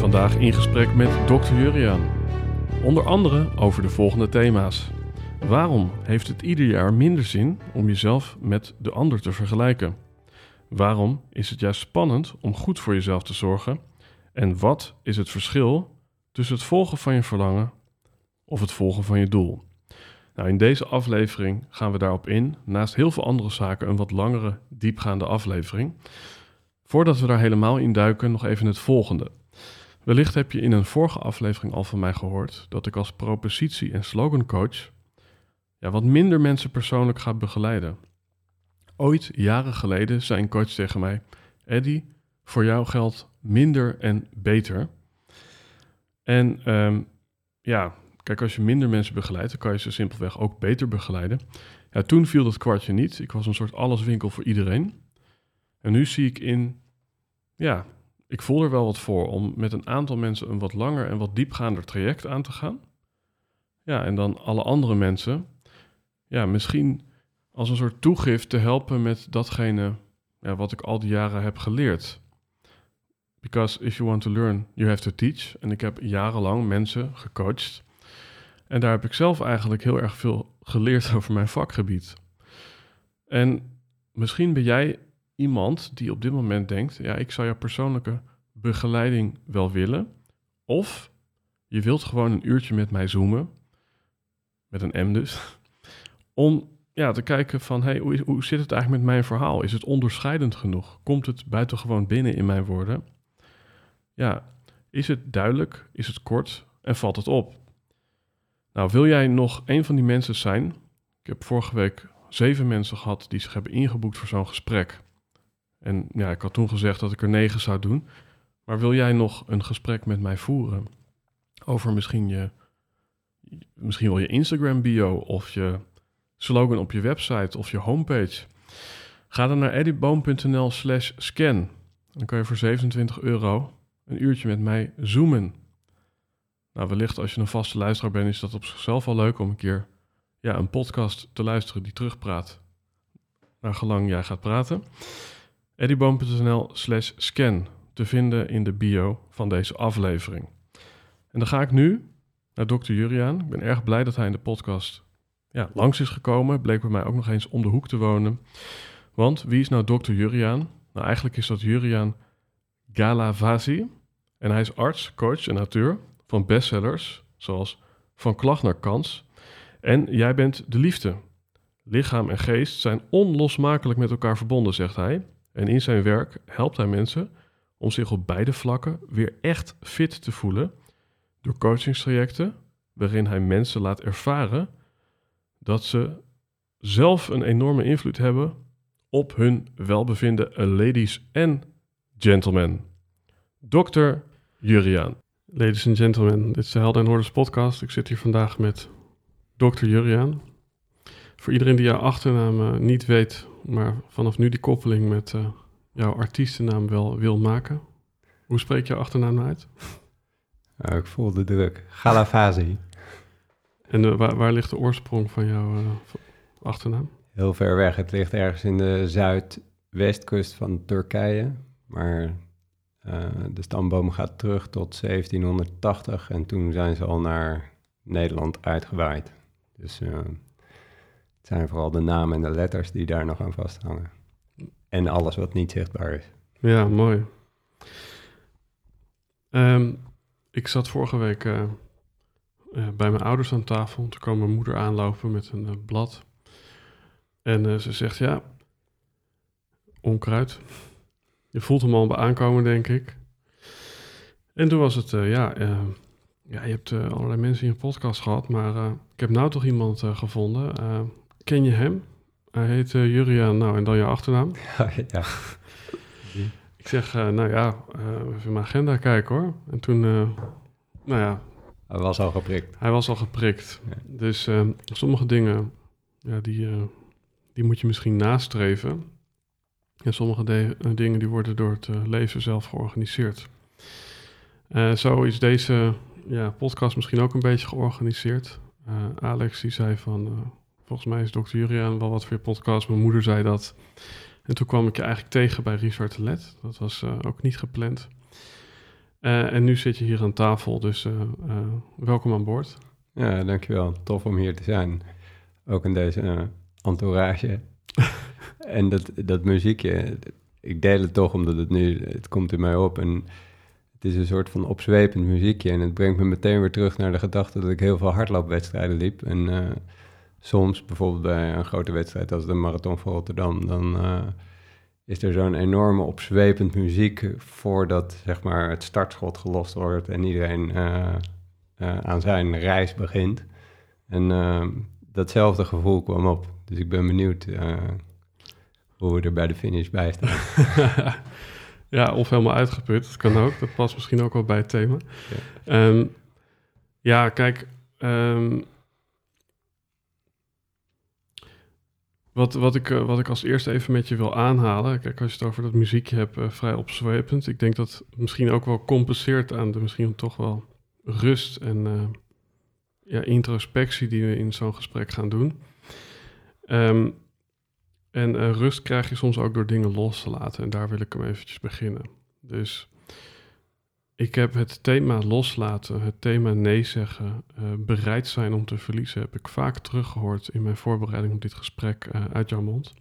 vandaag in gesprek met Dr. Juriaan. Onder andere over de volgende thema's. Waarom heeft het ieder jaar minder zin om jezelf met de ander te vergelijken? Waarom is het juist spannend om goed voor jezelf te zorgen? En wat is het verschil tussen het volgen van je verlangen of het volgen van je doel? Nou, in deze aflevering gaan we daarop in, naast heel veel andere zaken, een wat langere, diepgaande aflevering. Voordat we daar helemaal in duiken, nog even het volgende. Wellicht heb je in een vorige aflevering al van mij gehoord dat ik als propositie- en slogancoach ja, wat minder mensen persoonlijk ga begeleiden. Ooit, jaren geleden, zei een coach tegen mij: Eddy, voor jou geldt minder en beter. En ehm, ja, kijk, als je minder mensen begeleidt, dan kan je ze simpelweg ook beter begeleiden. Ja, toen viel dat kwartje niet. Ik was een soort alleswinkel voor iedereen. En nu zie ik in, ja, ik voel er wel wat voor om met een aantal mensen een wat langer en wat diepgaander traject aan te gaan. Ja, en dan alle andere mensen, ja, misschien als een soort toegift te helpen met datgene ja, wat ik al die jaren heb geleerd. Because if you want to learn, you have to teach. En ik heb jarenlang mensen gecoacht. En daar heb ik zelf eigenlijk heel erg veel geleerd over mijn vakgebied. En misschien ben jij iemand die op dit moment denkt: ja, ik zou jouw persoonlijke begeleiding wel willen. Of je wilt gewoon een uurtje met mij zoomen, met een M dus, om ja, te kijken van hey, hoe, zit het eigenlijk met mijn verhaal? Is het onderscheidend genoeg? Komt het buitengewoon binnen in mijn woorden? Ja, is het duidelijk? Is het kort? En valt het op? Nou, wil jij nog een van die mensen zijn? Ik heb vorige week zeven mensen gehad die zich hebben ingeboekt voor zo'n gesprek. En ja, ik had toen gezegd dat ik er negen zou doen. Maar wil jij nog een gesprek met mij voeren? Over misschien je, misschien wel je Instagram bio of je slogan op je website of je homepage. Ga dan naar eddyboom.nl slash scan. Dan kan je voor 27 euro een uurtje met mij zoomen. Nou, wellicht als je een vaste luisteraar bent, is dat op zichzelf al leuk om een keer ja, een podcast te luisteren die terugpraat. Naar gelang jij gaat praten eddyboom.nl slash scan te vinden in de bio van deze aflevering. En dan ga ik nu naar dokter Juriaan. Ik ben erg blij dat hij in de podcast ja, langs is gekomen. Bleek bij mij ook nog eens om de hoek te wonen. Want wie is nou dokter Juriaan? Nou, eigenlijk is dat Juriaan Galavasi. En hij is arts, coach en auteur van bestsellers zoals Van Klacht naar Kans. En Jij bent de liefde. Lichaam en geest zijn onlosmakelijk met elkaar verbonden, zegt hij. En in zijn werk helpt hij mensen om zich op beide vlakken weer echt fit te voelen door coachingstrajecten waarin hij mensen laat ervaren dat ze zelf een enorme invloed hebben op hun welbevinden, ladies en gentlemen. Dr. Juriaan. Ladies and gentlemen, dit is de Helden en Hordes podcast. Ik zit hier vandaag met Dr. Juriaan. Voor iedereen die jouw achternaam uh, niet weet, maar vanaf nu die koppeling met uh, jouw artiestennaam wel wil maken. Hoe spreek je achternaam uit? Ik voel de druk. Galavasi. En uh, waar, waar, ligt de oorsprong van jouw achternaam? Heel ver weg. Het ligt ergens in de zuidwestkust van Turkije. Maar de stamboom gaat terug tot 1780 en toen zijn ze al naar Nederland uitgewaaid. Dus zijn vooral de namen en de letters die daar nog aan vasthangen. En alles wat niet zichtbaar is. Ja, mooi. Ehm, ik zat vorige week eh, eh, bij mijn ouders aan tafel. Toen kwam mijn moeder aanlopen met een eh, blad. En ze zegt, ja, onkruid. Je voelt hem al aankomen, denk ik. En toen was het, ja, ja, je hebt allerlei mensen in je podcast gehad, maar ik heb nou toch iemand gevonden. Eh, ken je hem? Hij heet uh, Juriaan, nou en dan je achternaam. ja. Ik zeg, eh, nou ja, eh, even mijn agenda kijken hoor. En toen, eh, nou ja, Hij was al geprikt. hij was al geprikt. Ja. Dus eh, sommige dingen, ja, die, eh, die moet je misschien nastreven. En sommige de- eh, dingen die worden door het eh, leven zelf georganiseerd. Eh, zo is deze ja, podcast misschien ook een beetje georganiseerd. Eh, Alex die zei van, eh, volgens mij is Dr. Juriaan wel wat voor je podcast. Mijn moeder zei dat. En toen kwam ik je eigenlijk tegen bij Richard Let. Dat was eh, ook niet gepland. Eh, en nu zit je hier aan tafel, dus eh, welkom aan boord. Ja, dankjewel. Tof om hier te zijn. Ook in deze entourage. en dat, dat muziekje, ik deel het toch omdat het nu, het komt in mij op. En het is een soort van opzwepend muziekje. En het brengt me meteen weer terug naar de gedachte dat ik heel veel hardloopwedstrijden liep. En soms, bijvoorbeeld bij een grote wedstrijd als de Marathon van Rotterdam, dan eh, is er zo'n enorme opzwepend muziek voordat zeg maar, het startschot gelost wordt en iedereen eh, eh, aan zijn reis begint. En datzelfde gevoel kwam op. Dus ik ben benieuwd hoe we er bij de finish bij staan. ja, of helemaal uitgeput. Dat kan ook. Dat past misschien ook wel bij het thema. Ja. Ehm, ja, kijk. ehm, wat, wat, ik, eh, wat ik als eerste even met je wil aanhalen. Kijk, als je het over dat muziekje hebt, eh, vrij opzwepend. Ik denk dat misschien ook wel compenseert aan de misschien toch wel rust en eh, ja, introspectie die we in zo'n gesprek gaan doen. Ehm, en rust krijg je soms ook door dingen los te laten. En daar wil ik hem eventjes beginnen. Dus ik heb het thema loslaten, het thema nee zeggen, eh, bereid zijn om te verliezen, heb ik vaak teruggehoord in mijn voorbereiding op dit gesprek eh, uit jouw mond.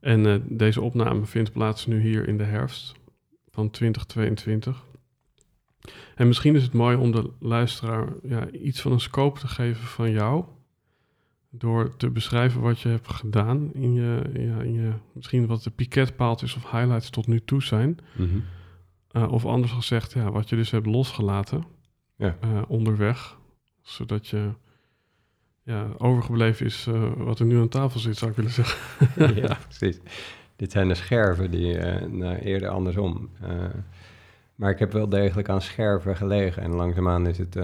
En eh, deze opname vindt plaats nu hier in de herfst van 2022. En misschien is het mooi om de luisteraar ja, iets van een scope te geven van jou. Door te beschrijven wat je hebt gedaan in je, in je misschien wat de piketpaaltjes of highlights tot nu toe zijn. Mhm. Uh, of anders gezegd, ja, wat je dus hebt losgelaten Ja. uh, onderweg. Zodat je ja, overgebleven is uh, wat er nu aan tafel zit, zou ik willen zeggen. ja, precies. Dit zijn de scherven die nou, eerder andersom. Maar ik heb wel degelijk aan scherven gelegen en langzaamaan is het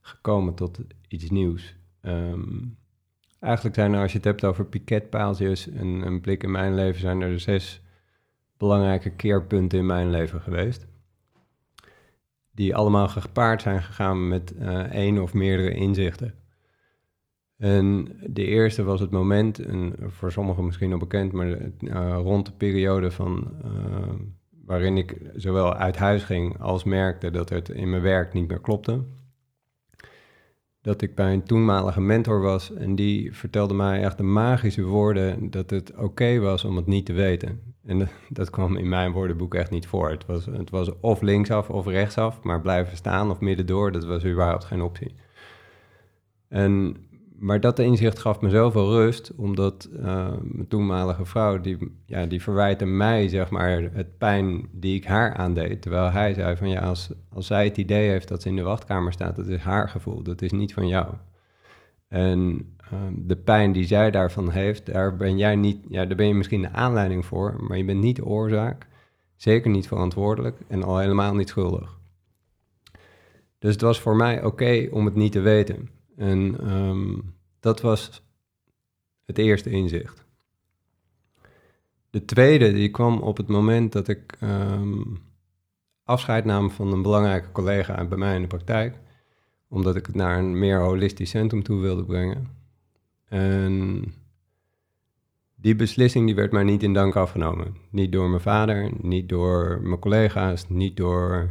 gekomen tot iets nieuws. Um, eigenlijk zijn er, als je het hebt over piketpaaltjes en een blik in mijn leven, zijn er zes belangrijke keerpunten in mijn leven geweest. Die allemaal gepaard zijn gegaan met uh, één of meerdere inzichten. En de eerste was het moment, en voor sommigen misschien al bekend, maar uh, rond de periode van, uh, waarin ik zowel uit huis ging als merkte dat het in mijn werk niet meer klopte. Dat ik bij een toenmalige mentor was en die vertelde mij echt de magische woorden dat het oké was om het niet te weten. En dat, kwam in mijn woordenboek echt niet voor. Het was, het was of linksaf of rechtsaf, maar blijven staan of middendoor, dat was überhaupt geen optie. En, maar dat inzicht gaf me zoveel rust, omdat uh, mijn toenmalige vrouw, die, ja, die verwijtte mij, zeg maar, het pijn die ik haar aandeed. Terwijl hij zei van, ja, als, als zij het idee heeft dat ze in de wachtkamer staat, dat is haar gevoel, dat is niet van jou. En uh, de pijn die zij daarvan heeft, daar ben jij niet, ja, daar ben je misschien de aanleiding voor, maar je bent niet de oorzaak, zeker niet verantwoordelijk en al helemaal niet schuldig. Dus het was voor mij oké om het niet te weten. En um, dat was het eerste inzicht. De tweede, die kwam op het moment dat ik um, afscheid nam van een belangrijke collega bij mij in de praktijk omdat ik het naar een meer holistisch centrum toe wilde brengen. En die beslissing die werd mij niet in dank afgenomen. Niet door mijn vader, niet door mijn collega's, niet door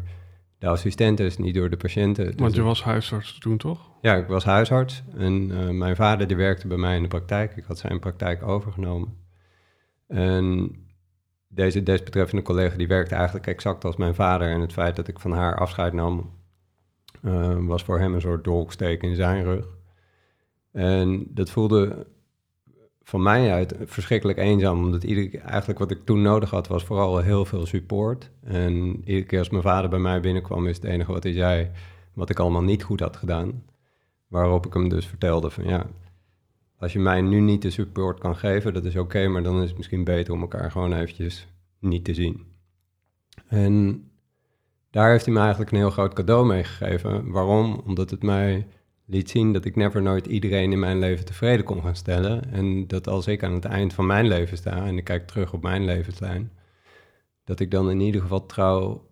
de assistentes, niet door de patiënten. Want je was huisarts toen, toch? Ja, ik was huisarts en uh, mijn vader die werkte bij mij in de praktijk. Ik had zijn praktijk overgenomen. En deze desbetreffende collega die werkte eigenlijk exact als mijn vader. En het feit dat ik van haar afscheid nam, uh, was voor hem een soort dolksteek in zijn rug. En dat voelde van mij uit verschrikkelijk eenzaam, omdat ieder, eigenlijk wat ik toen nodig had, was vooral heel veel support. En iedere keer als mijn vader bij mij binnenkwam, is het enige wat hij zei, wat ik allemaal niet goed had gedaan. Waarop ik hem dus vertelde van ja, als je mij nu niet de support kan geven, dat is oké, maar dan is het misschien beter om elkaar gewoon eventjes niet te zien. En daar heeft hij me eigenlijk een heel groot cadeau mee gegeven. Waarom? Omdat het mij liet zien dat ik never nooit iedereen in mijn leven tevreden kon gaan stellen. En dat als ik aan het eind van mijn leven sta en ik kijk terug op mijn levenslijn, dat ik dan in ieder geval trouw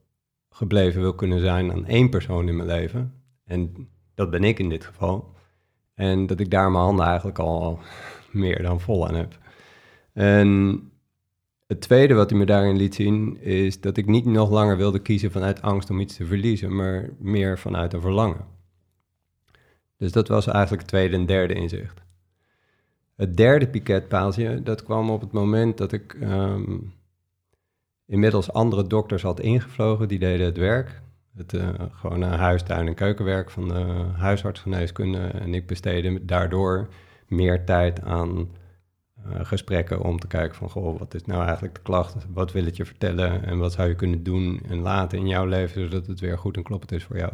gebleven wil kunnen zijn aan één persoon in mijn leven. En dat ben ik in dit geval. En dat ik daar mijn handen eigenlijk al meer dan vol aan heb. En het tweede wat hij me daarin liet zien, is dat ik niet nog langer wilde kiezen vanuit angst om iets te verliezen, maar meer vanuit een verlangen. Dus dat was eigenlijk het tweede en derde inzicht. Het derde piketpaaltje, dat kwam op het moment dat ik ehm, inmiddels andere dokters had ingevlogen, die deden het werk. Het uh, gewoon huis, tuin en keukenwerk van de huisartsgeneeskunde. En ik besteedde daardoor meer tijd aan uh, gesprekken om te kijken van, goh, wat is nou eigenlijk de klacht? Wat wil het je vertellen? En wat zou je kunnen doen en laten in jouw leven, zodat het weer goed en kloppend is voor jou?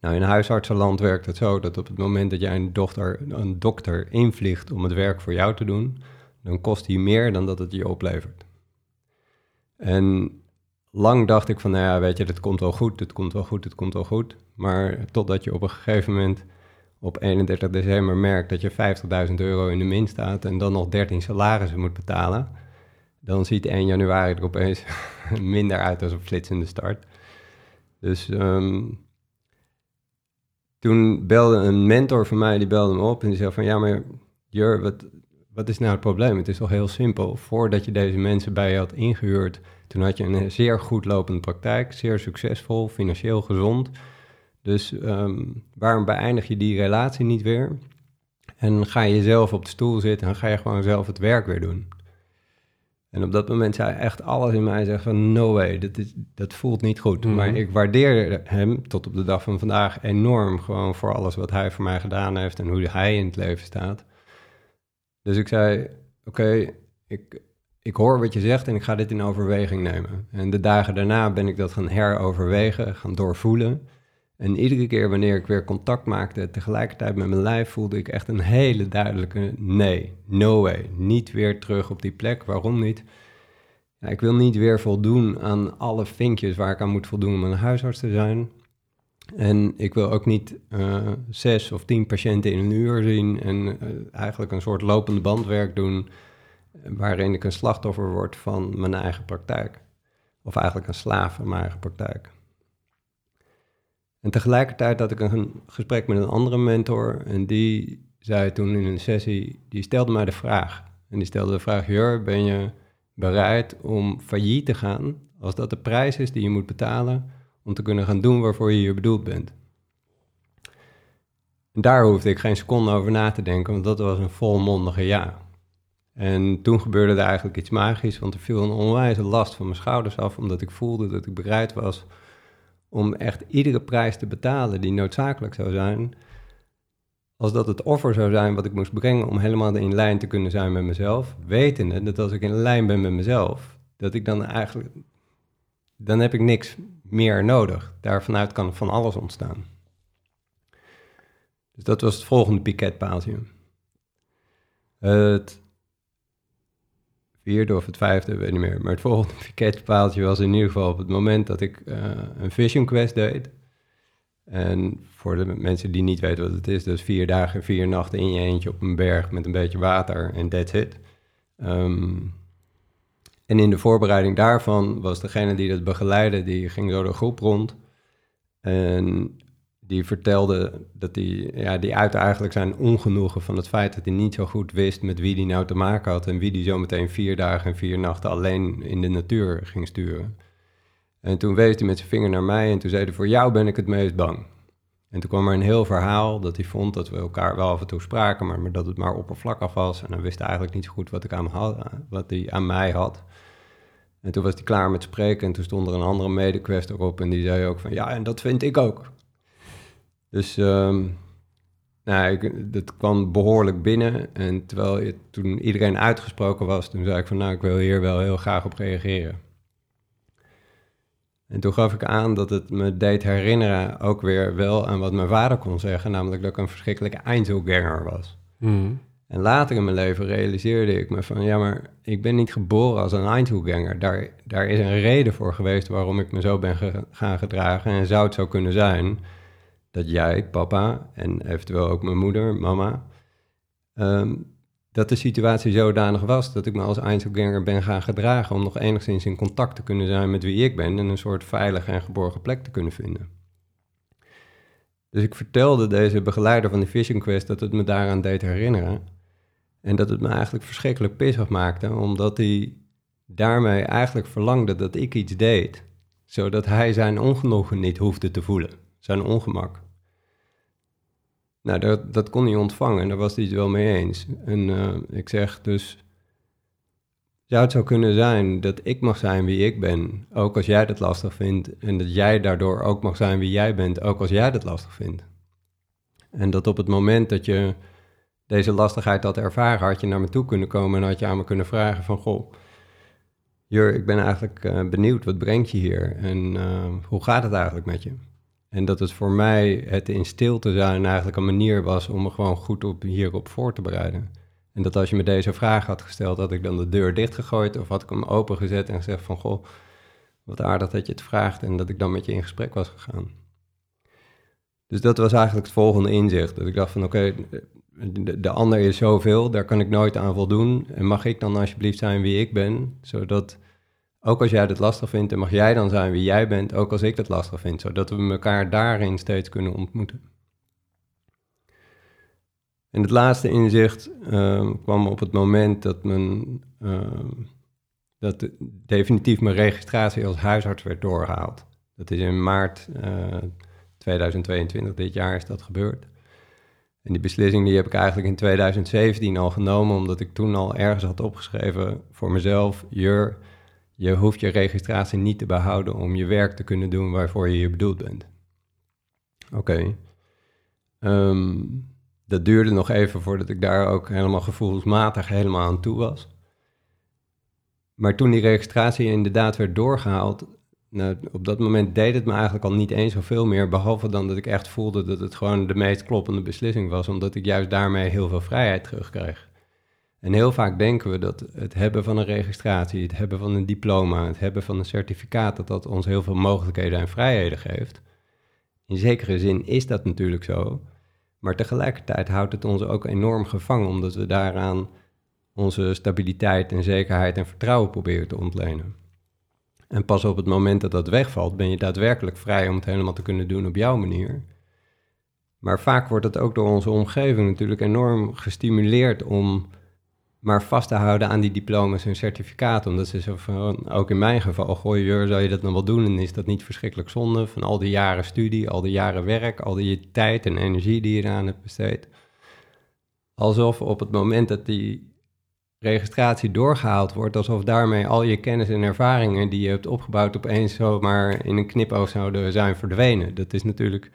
Nou, in huisartsenland werkt het zo dat op het moment dat jij een, dochter, een dokter invliegt om het werk voor jou te doen, dan kost hij meer dan dat het je oplevert. En lang dacht ik van, nou ja, weet je, het komt wel goed, het komt wel goed, het komt wel goed. Maar totdat je op een gegeven moment op 31 december merkt dat je 50.000 euro in de min staat en dan nog 13 salarissen moet betalen, dan ziet 1 januari er opeens minder uit als een flitsende start. Dus um, toen belde een mentor van mij, die belde me op en die zei van, ja, maar Jur, wat, wat is nou het probleem? Het is toch heel simpel. Voordat je deze mensen bij je had ingehuurd, toen had je een zeer goed lopende praktijk, zeer succesvol, financieel gezond. Dus um, waarom beëindig je die relatie niet weer? En ga je zelf op de stoel zitten en ga je gewoon zelf het werk weer doen. En op dat moment zei echt alles in mij zeggen van no way, dat, is, dat voelt niet goed. Mhm. Maar ik waardeer hem tot op de dag van vandaag enorm gewoon voor alles wat hij voor mij gedaan heeft en hoe hij in het leven staat. Dus ik zei, oké, ik, ik hoor wat je zegt en ik ga dit in overweging nemen. En de dagen daarna ben ik dat gaan heroverwegen, gaan doorvoelen. En iedere keer wanneer ik weer contact maakte, tegelijkertijd met mijn lijf, voelde ik echt een hele duidelijke nee, no way. Niet weer terug op die plek. Waarom niet? Ja, ik wil niet weer voldoen aan alle vinkjes waar ik aan moet voldoen om een huisarts te zijn. En ik wil ook niet uh, zes of tien patiënten in een uur zien en uh, eigenlijk een soort lopende bandwerk doen waarin ik een slachtoffer word van mijn eigen praktijk. Of eigenlijk een slaaf van mijn eigen praktijk. En tegelijkertijd had ik een gesprek met een andere mentor en die zei toen in een sessie, die stelde mij de vraag. En die stelde de vraag, Jur, ben je bereid om failliet te gaan als dat de prijs is die je moet betalen om te kunnen gaan doen waarvoor je hier bedoeld bent? En daar hoefde ik geen seconde over na te denken, want dat was een volmondige ja. En toen gebeurde er eigenlijk iets magisch, want er viel een onwijze last van mijn schouders af, omdat ik voelde dat ik bereid was om echt iedere prijs te betalen die noodzakelijk zou zijn, als dat het offer zou zijn wat ik moest brengen om helemaal in lijn te kunnen zijn met mezelf, wetende dat als ik in lijn ben met mezelf, dat ik dan eigenlijk, dan heb ik niks meer nodig. Daarvanuit kan van alles ontstaan. Dus dat was het volgende piketpaaltje. Het vierde of het vijfde, weet niet meer. Maar het volgende piketpaaltje was in ieder geval op het moment dat ik uh, een Vision Quest deed. En voor de mensen die niet weten wat het is, dus vier dagen, vier nachten in je eentje op een berg met een beetje water en that's it. Um, en in de voorbereiding daarvan was degene die dat begeleidde, die ging zo de groep rond. En die vertelde dat hij, ja, die uitte eigenlijk zijn ongenoegen van het feit dat hij niet zo goed wist met wie hij nou te maken had en wie die zo meteen vier dagen en vier nachten alleen in de natuur ging sturen. En toen wees hij met zijn vinger naar mij en toen zei hij, voor jou ben ik het meest bang. En toen kwam er een heel verhaal dat hij vond dat we elkaar wel af en toe spraken, maar, maar dat het maar oppervlakkig was. En hij wist eigenlijk niet zo goed wat, ik aan, had, wat hij aan mij had. En toen was hij klaar met spreken en toen stond er een andere medequest erop en die zei ook van ja, en dat vind ik ook. Dus um, nou, ik, dat kwam behoorlijk binnen. En terwijl toen iedereen uitgesproken was, toen zei ik van nou, ik wil hier wel heel graag op reageren. En toen gaf ik aan dat het me deed herinneren ook weer wel aan wat mijn vader kon zeggen, namelijk dat ik een verschrikkelijke Einzelganger was. Mm. En later in mijn leven realiseerde ik me van, ja, maar ik ben niet geboren als een Einzelganger. Daar, daar is een reden voor geweest waarom ik me zo ben gaan gedragen. En zou het zo kunnen zijn dat jij, papa, en eventueel ook mijn moeder, mama, ehm, dat de situatie zodanig was dat ik me als Einzelganger ben gaan gedragen om nog enigszins in contact te kunnen zijn met wie ik ben en een soort veilige en geborgen plek te kunnen vinden. Dus ik vertelde deze begeleider van de Vision Quest dat het me daaraan deed herinneren. En dat het me eigenlijk verschrikkelijk pissig maakte, omdat hij daarmee eigenlijk verlangde dat ik iets deed, zodat hij zijn ongenoegen niet hoefde te voelen, zijn ongemak. Nou, dat, dat kon hij ontvangen en daar was hij het wel mee eens. En uh, ik zeg dus, zou het zo kunnen zijn dat ik mag zijn wie ik ben, ook als jij dat lastig vindt, en dat jij daardoor ook mag zijn wie jij bent, ook als jij dat lastig vindt. En dat op het moment dat je deze lastigheid had ervaren, had je naar me toe kunnen komen en had je aan me kunnen vragen van, goh, Jur, ik ben eigenlijk uh, benieuwd, wat brengt je hier en uh, hoe gaat het eigenlijk met je? En dat het voor mij het in stilte zijn eigenlijk een manier was om me gewoon goed op, hierop voor te bereiden. En dat als je me deze vraag had gesteld, had ik dan de deur dichtgegooid of had ik hem opengezet en gezegd van goh, wat aardig dat je het vraagt en dat ik dan met je in gesprek was gegaan. Dus dat was eigenlijk het volgende inzicht. Dat ik dacht van oké, de, de ander is zoveel, daar kan ik nooit aan voldoen. En mag ik dan alsjeblieft zijn wie ik ben, zodat ook als jij het lastig vindt, mag jij dan zijn wie jij bent, ook als ik het lastig vind, zodat we elkaar daarin steeds kunnen ontmoeten. En het laatste inzicht uh, kwam op het moment dat, mijn, uh, dat definitief mijn registratie als huisarts werd doorgehaald. Dat is in maart uh, eh, 2022, dit jaar is dat gebeurd. En die beslissing die heb ik eigenlijk in 2017 al genomen, omdat ik toen al ergens had opgeschreven voor mezelf, Jur, je hoeft je registratie niet te behouden om je werk te kunnen doen waarvoor je hier bedoeld bent. Oké. Ehm, dat duurde nog even voordat ik daar ook helemaal gevoelsmatig helemaal aan toe was. Maar toen die registratie inderdaad werd doorgehaald, nou, op dat moment deed het me eigenlijk al niet eens zoveel meer, behalve dan dat ik echt voelde dat het gewoon de meest kloppende beslissing was, omdat ik juist daarmee heel veel vrijheid terugkreeg. En heel vaak denken we dat het hebben van een registratie, het hebben van een diploma, het hebben van een certificaat, dat dat ons heel veel mogelijkheden en vrijheden geeft. In zekere zin is dat natuurlijk zo, maar tegelijkertijd houdt het ons ook enorm gevangen, omdat we daaraan onze stabiliteit en zekerheid en vertrouwen proberen te ontlenen. En pas op het moment dat dat wegvalt, ben je daadwerkelijk vrij om het helemaal te kunnen doen op jouw manier. Maar vaak wordt het ook door onze omgeving natuurlijk enorm gestimuleerd om maar vast te houden aan die diploma's en certificaten. Omdat ze zo van, ook in mijn geval, gooi je, zou je dat dan wel doen? En is dat niet verschrikkelijk zonde van al die jaren studie, al die jaren werk, al die tijd en energie die je eraan hebt besteed? Alsof op het moment dat die registratie doorgehaald wordt, alsof daarmee al je kennis en ervaringen die je hebt opgebouwd opeens zomaar in een knipoog zouden zijn verdwenen. Dat is natuurlijk,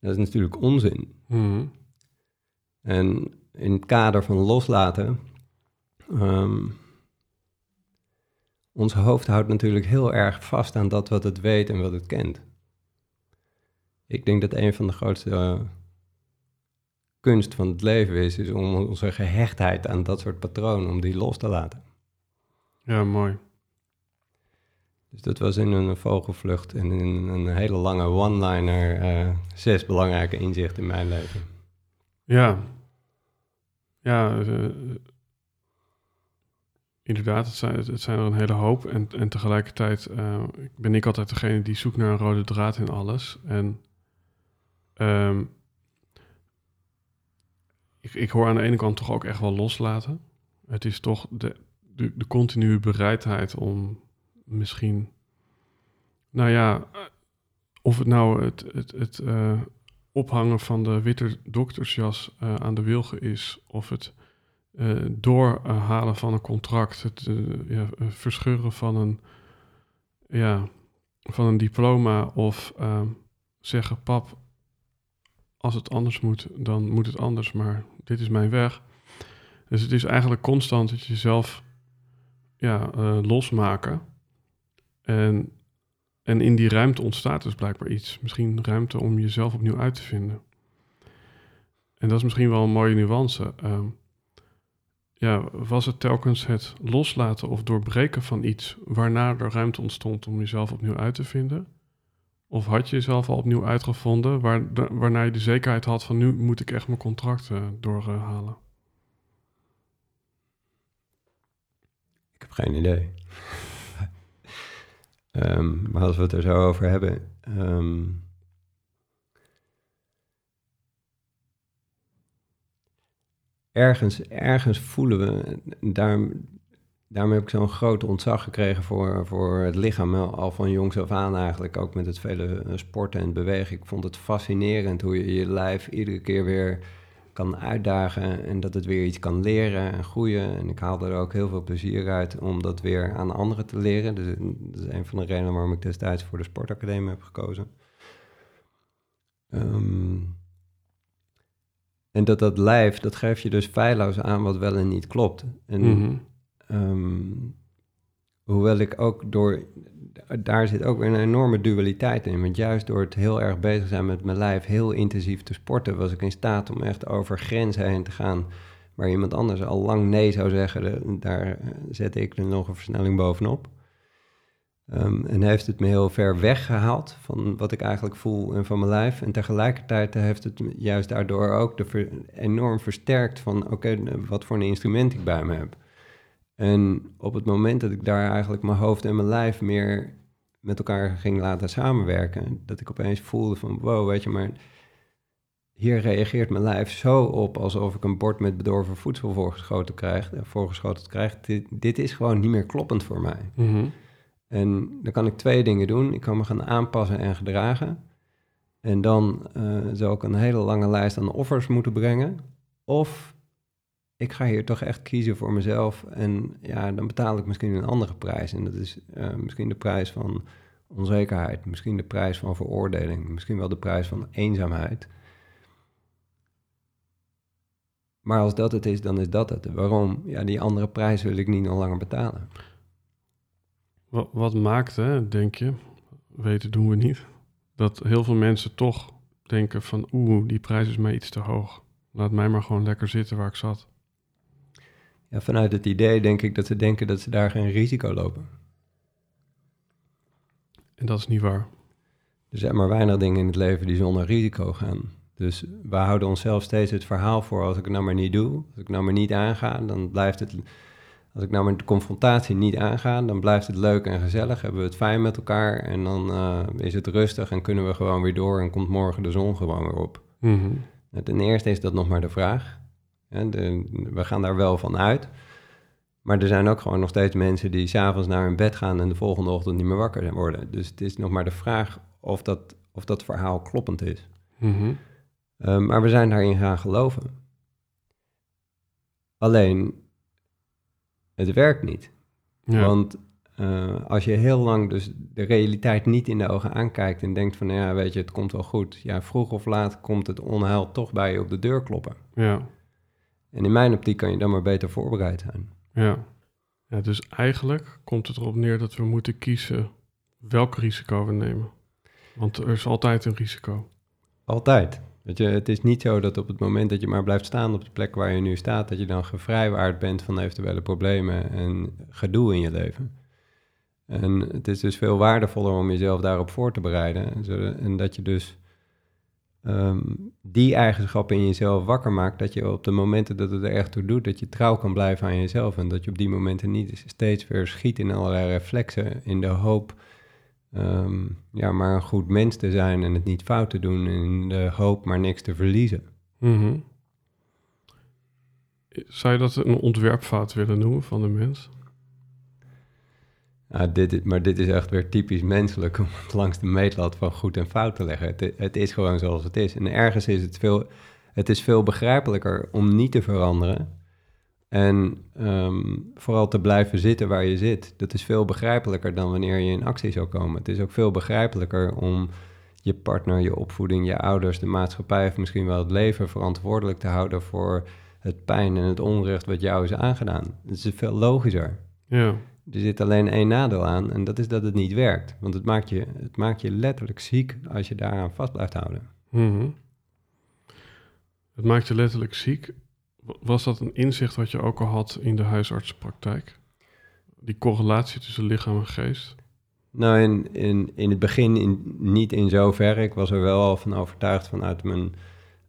dat is natuurlijk onzin. Mm En in het kader van loslaten. Um, ons hoofd houdt natuurlijk heel erg vast aan dat wat het weet en wat het kent. Ik denk dat een van de grootste uh, kunst van het leven is, is om onze gehechtheid aan dat soort patronen, om die los te laten. Ja, mooi. Dus dat was in een vogelvlucht en in een hele lange one-liner uh, zes belangrijke inzichten in mijn leven. Ja, ja, uh, inderdaad, het zijn, het zijn er een hele hoop. En, en tegelijkertijd uh, ben ik altijd degene die zoekt naar een rode draad in alles. En um, ik, ik hoor aan de ene kant toch ook echt wel loslaten. Het is toch de, de, de continue bereidheid om misschien, nou ja, of het nou het, het, het ophangen van de witte doktersjas eh, aan de wilgen is, of het eh, doorhalen van een contract, het eh, ja, verscheuren van een, ja, van een diploma, of ehm, zeggen: Pap, als het anders moet, dan moet het anders, maar dit is mijn weg. Dus het is eigenlijk constant dat je jezelf ja, losmaken. En, en in die ruimte ontstaat dus blijkbaar iets. Misschien ruimte om jezelf opnieuw uit te vinden. En dat is misschien wel een mooie nuance. Ehm, ja, was het telkens het loslaten of doorbreken van iets waarna er ruimte ontstond om jezelf opnieuw uit te vinden? Of had je jezelf al opnieuw uitgevonden, waar, waarna je de zekerheid had van nu moet ik echt mijn contract eh, doorhalen? Ik heb geen idee. Ehm, maar als we het er zo over hebben. ehm, ergens, ergens voelen we. Daarom, daarom heb ik zo'n groot ontzag gekregen voor, voor het lichaam. Al van jongs af aan eigenlijk. Ook met het vele eh, sporten en bewegen. Ik vond het fascinerend hoe je je lijf iedere keer weer kan uitdagen en dat het weer iets kan leren en groeien. En ik haalde er ook heel veel plezier uit om dat weer aan anderen te leren. Dus dat is een van de redenen waarom ik destijds voor de sportacademie heb gekozen. Ehm, en dat dat lijf, dat geeft je dus feilloos aan wat wel en niet klopt. En Mhm. Ehm, hoewel ik ook door, daar zit ook weer een enorme dualiteit in. Want juist door het heel erg bezig zijn met mijn lijf, heel intensief te sporten, was ik in staat om echt over grenzen heen te gaan. Waar iemand anders al lang nee zou zeggen, daar eh, zette ik er nog een versnelling bovenop. Ehm, en heeft het me heel ver weggehaald van wat ik eigenlijk voel en van mijn lijf. En tegelijkertijd heeft het juist daardoor ook enorm versterkt van... oké, wat voor een instrument ik bij me heb. En op het moment dat ik daar eigenlijk mijn hoofd en mijn lijf meer met elkaar ging laten samenwerken, dat ik opeens voelde van wow, weet je, maar hier reageert mijn lijf zo op alsof ik een bord met bedorven voedsel voorgeschoten krijg, eh, voorgeschoten krijg. Dit, dit is gewoon niet meer kloppend voor mij. Mhm. En dan kan ik twee dingen doen. Ik kan me gaan aanpassen en gedragen. En dan eh, zou ik een hele lange lijst aan offers moeten brengen. Of ik ga hier toch echt kiezen voor mezelf. En ja, dan betaal ik misschien een andere prijs. En dat is eh, misschien de prijs van onzekerheid. Misschien de prijs van veroordeling. Misschien wel de prijs van eenzaamheid. Maar als dat het is, dan is dat het. Waarom? Ja, die andere prijs wil ik niet nog langer betalen. Wat, wat maakt, hè, denk je, weten doen we niet, dat heel veel mensen toch denken van oeh, die prijs is mij iets te hoog. Laat mij maar gewoon lekker zitten waar ik zat. Ja, vanuit het idee denk ik dat ze denken dat ze daar geen risico lopen. En dat is niet waar. Er zijn maar weinig dingen in het leven die zonder risico gaan. Dus we houden onszelf steeds het verhaal voor als ik het nou maar niet doe, als ik nou maar niet aanga, dan blijft het. Als ik nou maar de confrontatie niet aanga, dan blijft het leuk en gezellig, hebben we het fijn met elkaar en dan eh, is het rustig en kunnen we gewoon weer door en komt morgen de zon gewoon weer op. Mhm. Nou, Ten eerste is dat nog maar de vraag. De, we gaan daar wel van uit. Maar er zijn ook gewoon nog steeds mensen die s'avonds naar hun bed gaan en de volgende ochtend niet meer wakker worden. Dus het is nog maar de vraag of dat, of dat verhaal kloppend is. Mhm. Uh, maar we zijn daarin gaan geloven. Alleen, het werkt niet. Ja. Want uh, als je heel lang dus de realiteit niet in de ogen aankijkt en denkt van, ja, weet je, het komt wel goed. Ja, vroeg of laat komt het onheil toch bij je op de deur kloppen. ja. En in mijn optiek kan je dan maar beter voorbereid zijn. Ja. ja. Dus eigenlijk komt het erop neer dat we moeten kiezen welk risico we nemen. Want er is altijd een risico. Altijd. Weet je, het is niet zo dat op het moment dat je maar blijft staan op de plek waar je nu staat, dat je dan gevrijwaard bent van eventuele problemen en gedoe in je leven. En het is dus veel waardevoller om jezelf daarop voor te bereiden. En dat je dus um, die eigenschappen in jezelf wakker maakt, dat je op de momenten dat het er echt toe doet, dat je trouw kan blijven aan jezelf. En dat je op die momenten niet steeds weer schiet in allerlei reflexen in de hoop um, ja, maar een goed mens te zijn en het niet fout te doen in de hoop maar niks te verliezen. -hmm. Zou je dat een ontwerpfout willen noemen van de mens? Nou, dit, maar dit is echt weer typisch menselijk om het langs de meetlat van goed en fout te leggen. Het, het is gewoon zoals het is. En ergens is het veel, het is veel begrijpelijker om niet te veranderen. En ehm, vooral te blijven zitten waar je zit. Dat is veel begrijpelijker dan wanneer je in actie zou komen. Het is ook veel begrijpelijker om je partner, je opvoeding, je ouders, de maatschappij of misschien wel het leven verantwoordelijk te houden voor het pijn en het onrecht wat jou is aangedaan. Het is veel logischer. Ja, Er zit alleen één nadeel aan en dat is dat het niet werkt. Want het maakt je, het maakt je letterlijk ziek als je daaraan vast blijft houden. Mhm. Het maakt je letterlijk ziek. Was dat een inzicht wat je ook al had in de huisartsenpraktijk? Die correlatie tussen lichaam en geest? Nou, in, in, in het begin in, niet in zoverre. Ik was er wel al van overtuigd vanuit mijn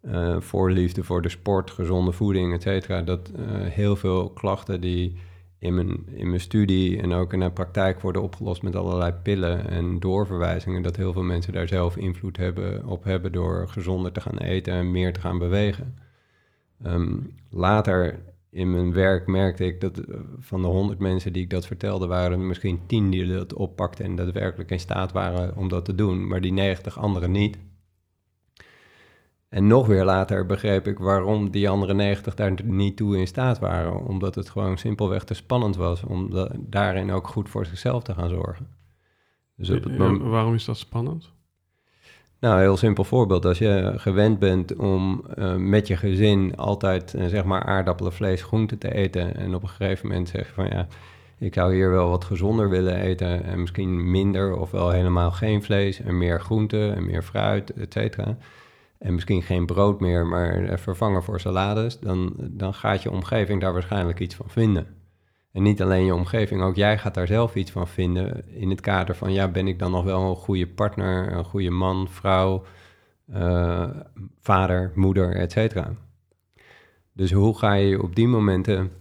eh, voorliefde voor de sport, gezonde voeding, et cetera. Dat eh, heel veel klachten die in mijn, in mijn studie en ook in de praktijk worden opgelost met allerlei pillen en doorverwijzingen. Dat heel veel mensen daar zelf invloed hebben, op hebben door gezonder te gaan eten en meer te gaan bewegen. Ehm, later in mijn werk merkte ik dat eh, van de honderd mensen die ik dat vertelde, waren er misschien tien die dat oppakten en daadwerkelijk in staat waren om dat te doen, maar die 90 anderen niet. En nog weer later begreep ik waarom die andere 90 daar niet toe in staat waren. Omdat het gewoon simpelweg te spannend was om da- daarin ook goed voor zichzelf te gaan zorgen. Dus op het Ja, moment, waarom is dat spannend? nou, heel simpel voorbeeld. Als je gewend bent om eh, met je gezin altijd eh, zeg maar aardappelen, vlees, groenten te eten. En op een gegeven moment zeg je van ja, ik zou hier wel wat gezonder willen eten. En misschien minder of wel helemaal geen vlees en meer groenten en meer fruit, et cetera. En misschien geen brood meer, maar vervangen voor salades. Dan, dan gaat je omgeving daar waarschijnlijk iets van vinden. En niet alleen je omgeving, ook jij gaat daar zelf iets van vinden. In het kader van, ja, ben ik dan nog wel een goede partner, een goede man, vrouw, eh, vader, moeder, et cetera. Dus hoe ga je op die momenten,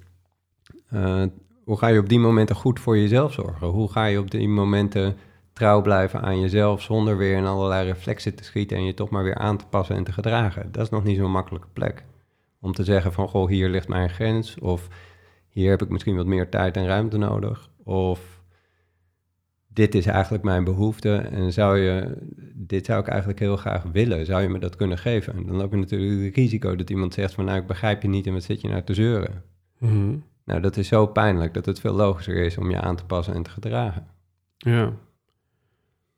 eh, hoe ga je op die momenten goed voor jezelf zorgen? Hoe ga je op die momenten trouw blijven aan jezelf zonder weer in allerlei reflexen te schieten en je toch maar weer aan te passen en te gedragen? Dat is nog niet zo'n makkelijke plek. Om te zeggen van, goh, hier ligt mijn grens of hier heb ik misschien wat meer tijd en ruimte nodig. Of dit is eigenlijk mijn behoefte en zou je, dit zou ik eigenlijk heel graag willen. Zou je me dat kunnen geven? En dan loop je natuurlijk het risico dat iemand zegt van, nou, ik begrijp je niet en wat zit je nou te zeuren? Mhm. Nou, dat is zo pijnlijk dat het veel logischer is om je aan te passen en te gedragen. Ja.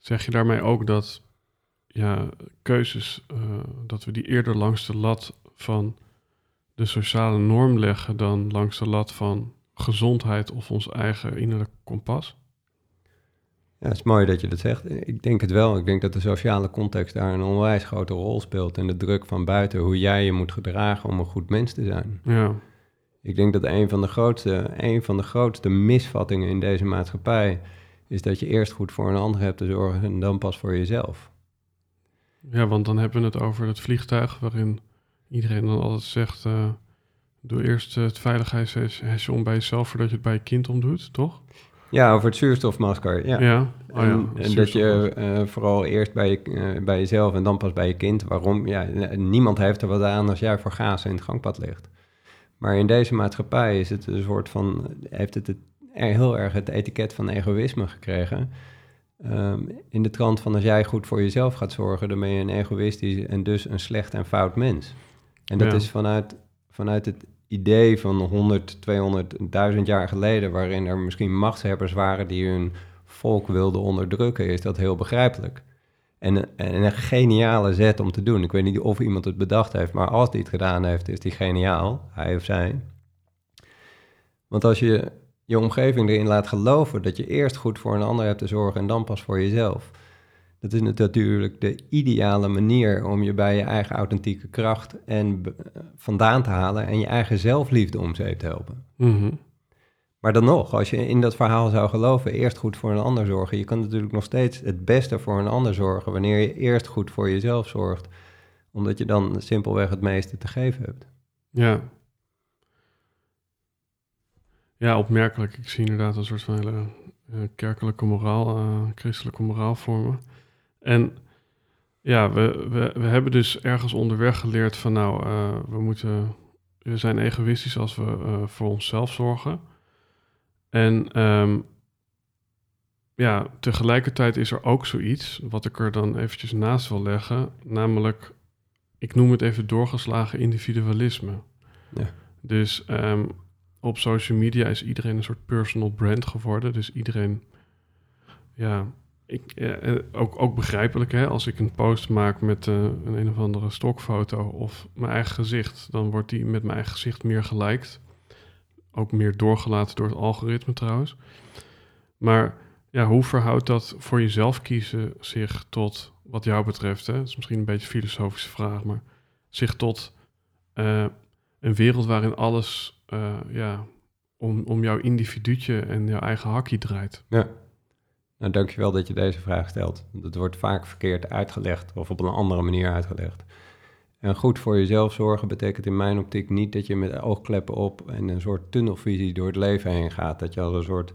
Zeg je daarmee ook dat ja, keuzes, eh, dat we die eerder langs de lat van de sociale norm leggen dan langs de lat van gezondheid of ons eigen innerlijk kompas? Ja, het is mooi dat je dat zegt. Ik denk het wel. Ik denk dat de sociale context daar een onwijs grote rol speelt. En de druk van buiten, hoe jij je moet gedragen om een goed mens te zijn. Ja, Ik denk dat een van de grootste, een van de grootste misvattingen in deze maatschappij is dat je eerst goed voor een ander hebt te zorgen en dan pas voor jezelf. ja want dan hebben we het over het vliegtuig waarin iedereen dan altijd zegt... eh, doe eerst eh, het veiligheidshesje om bij jezelf voordat je het bij je kind omdoet, toch? Ja, over het zuurstofmasker. Ja. Ja. Oh ja, en, en dat je eh, vooral eerst bij, je, bij jezelf en dan pas bij je kind. Waarom? Ja, niemand heeft er wat aan als jij voor gaas in het gangpad ligt. Maar in deze maatschappij is het een soort van, heeft het, het heel erg het etiket van egoïsme gekregen. Ehm, in de trant van als jij goed voor jezelf gaat zorgen, dan ben je een egoïstisch en dus een slecht en fout mens. En dat Ja. is vanuit, vanuit het idee van 100, 200, 1000 jaar geleden, waarin er misschien machtshebbers waren die hun volk wilden onderdrukken, is dat heel begrijpelijk. En, en een geniale zet om te doen. Ik weet niet of iemand het bedacht heeft, maar als die het gedaan heeft, is die geniaal, hij of zij. Want als je je omgeving erin laat geloven dat je eerst goed voor een ander hebt te zorgen en dan pas voor jezelf. Dat is natuurlijk de ideale manier om je bij je eigen authentieke kracht en vandaan te halen en je eigen zelfliefde om zeep te helpen. Mhm. Maar dan nog, als je in dat verhaal zou geloven, eerst goed voor een ander zorgen. Je kan natuurlijk nog steeds het beste voor een ander zorgen wanneer je eerst goed voor jezelf zorgt. Omdat je dan simpelweg het meeste te geven hebt. Ja. Ja, opmerkelijk. Ik zie inderdaad een soort van hele eh, kerkelijke moraal, eh, christelijke moraal vormen. En ja, we, we, we hebben dus ergens onderweg geleerd van nou, eh, we moeten, we zijn egoïstisch als we voor onszelf zorgen. En ehm, ja, tegelijkertijd is er ook zoiets wat ik er dan eventjes naast wil leggen, namelijk, ik noem het even doorgeslagen individualisme. Ja. Dus ehm, op social media is iedereen een soort personal brand geworden. Dus iedereen, ja, ik, eh, eh, ook, ook begrijpelijk, hè? als ik een post maak met eh, een een of andere stokfoto of mijn eigen gezicht, dan wordt die met mijn eigen gezicht meer geliked. Ook meer doorgelaten door het algoritme trouwens. Maar ja, hoe verhoudt dat voor jezelf kiezen zich tot, wat jou betreft, hè? dat is misschien een beetje een filosofische vraag, maar zich tot een wereld waarin alles eh, ja, om, om jouw individuutje en jouw eigen hakje draait? Ja. Nou, dankjewel dat je deze vraag stelt. Het wordt vaak verkeerd uitgelegd of op een andere manier uitgelegd. En goed voor jezelf zorgen betekent in mijn optiek niet dat je met oogkleppen op en een soort tunnelvisie door het leven heen gaat. Dat je als een soort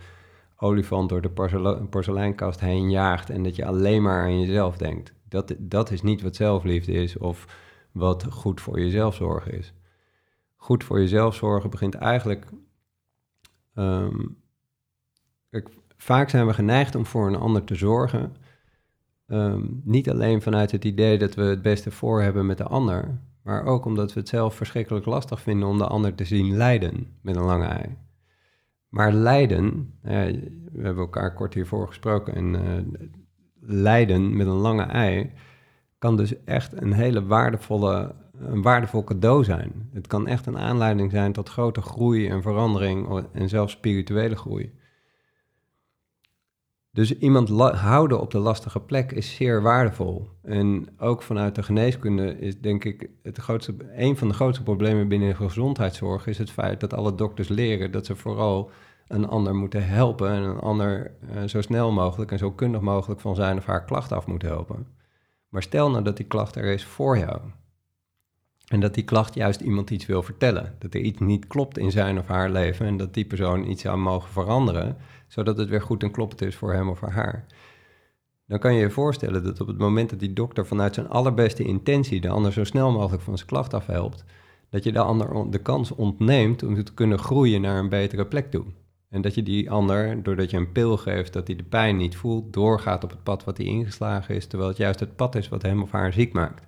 olifant door de porsele- porseleinkast heen jaagt en dat je alleen maar aan jezelf denkt. Dat, dat is niet wat zelfliefde is of wat goed voor jezelf zorgen is. Goed voor jezelf zorgen begint eigenlijk. ehm, vaak zijn we geneigd om voor een ander te zorgen. ehm, niet alleen vanuit het idee dat we het beste voor hebben met de ander, maar ook omdat we het zelf verschrikkelijk lastig vinden om de ander te zien lijden met een lange ei. Maar lijden, eh, we hebben elkaar kort hiervoor gesproken, en eh, lijden met een lange ei kan dus echt een hele waardevolle, een waardevol cadeau zijn. Het kan echt een aanleiding zijn tot grote groei en verandering en zelfs spirituele groei. Dus iemand houden op de lastige plek is zeer waardevol. En ook vanuit de geneeskunde is denk ik het grootste, een van de grootste problemen binnen de gezondheidszorg is het feit dat alle dokters leren dat ze vooral een ander moeten helpen en een ander eh, zo snel mogelijk en zo kundig mogelijk van zijn of haar klacht af moeten helpen. Maar stel nou dat die klacht er is voor jou. En dat die klacht juist iemand iets wil vertellen. Dat er iets niet klopt in zijn of haar leven en dat die persoon iets zou mogen veranderen, zodat het weer goed en kloppend is voor hem of voor haar. Dan kan je je voorstellen dat op het moment dat die dokter vanuit zijn allerbeste intentie de ander zo snel mogelijk van zijn klacht afhelpt, dat je de ander de kans ontneemt om te kunnen groeien naar een betere plek toe. En dat je die ander, doordat je een pil geeft dat hij de pijn niet voelt, doorgaat op het pad wat hij ingeslagen is, terwijl het juist het pad is wat hem of haar ziek maakt.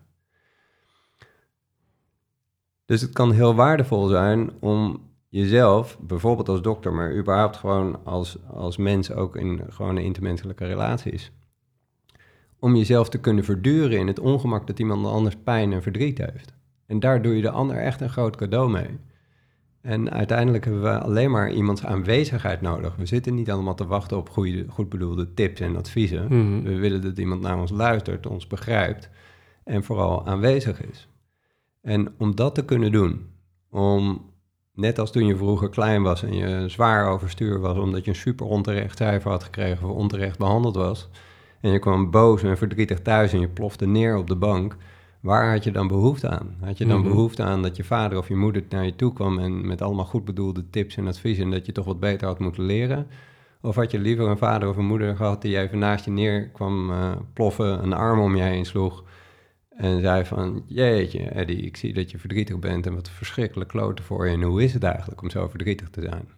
Dus het kan heel waardevol zijn om jezelf, bijvoorbeeld als dokter, maar überhaupt gewoon als, als mens ook in gewone intermenselijke relaties, om jezelf te kunnen verduren in het ongemak dat iemand anders pijn en verdriet heeft. En daar doe je de ander echt een groot cadeau mee. En uiteindelijk hebben we alleen maar iemands aanwezigheid nodig. We zitten niet allemaal te wachten op goede, goed bedoelde tips en adviezen. Mhm. We willen dat iemand naar ons luistert, ons begrijpt en vooral aanwezig is. En om dat te kunnen doen, om net als toen je vroeger klein was en je zwaar overstuur was omdat je een super onterecht cijfer had gekregen of onterecht behandeld was, en je kwam boos en verdrietig thuis en je plofte neer op de bank, waar had je dan behoefte aan? Had je dan Mhm. behoefte aan dat je vader of je moeder naar je toe kwam en met allemaal goed bedoelde tips en adviezen en dat je toch wat beter had moeten leren? Of had je liever een vader of een moeder gehad die even naast je neer kwam eh, ploffen, een arm om je heen sloeg en zei van, jeetje Eddie, ik zie dat je verdrietig bent en wat verschrikkelijk kloten voor je en hoe is het eigenlijk om zo verdrietig te zijn?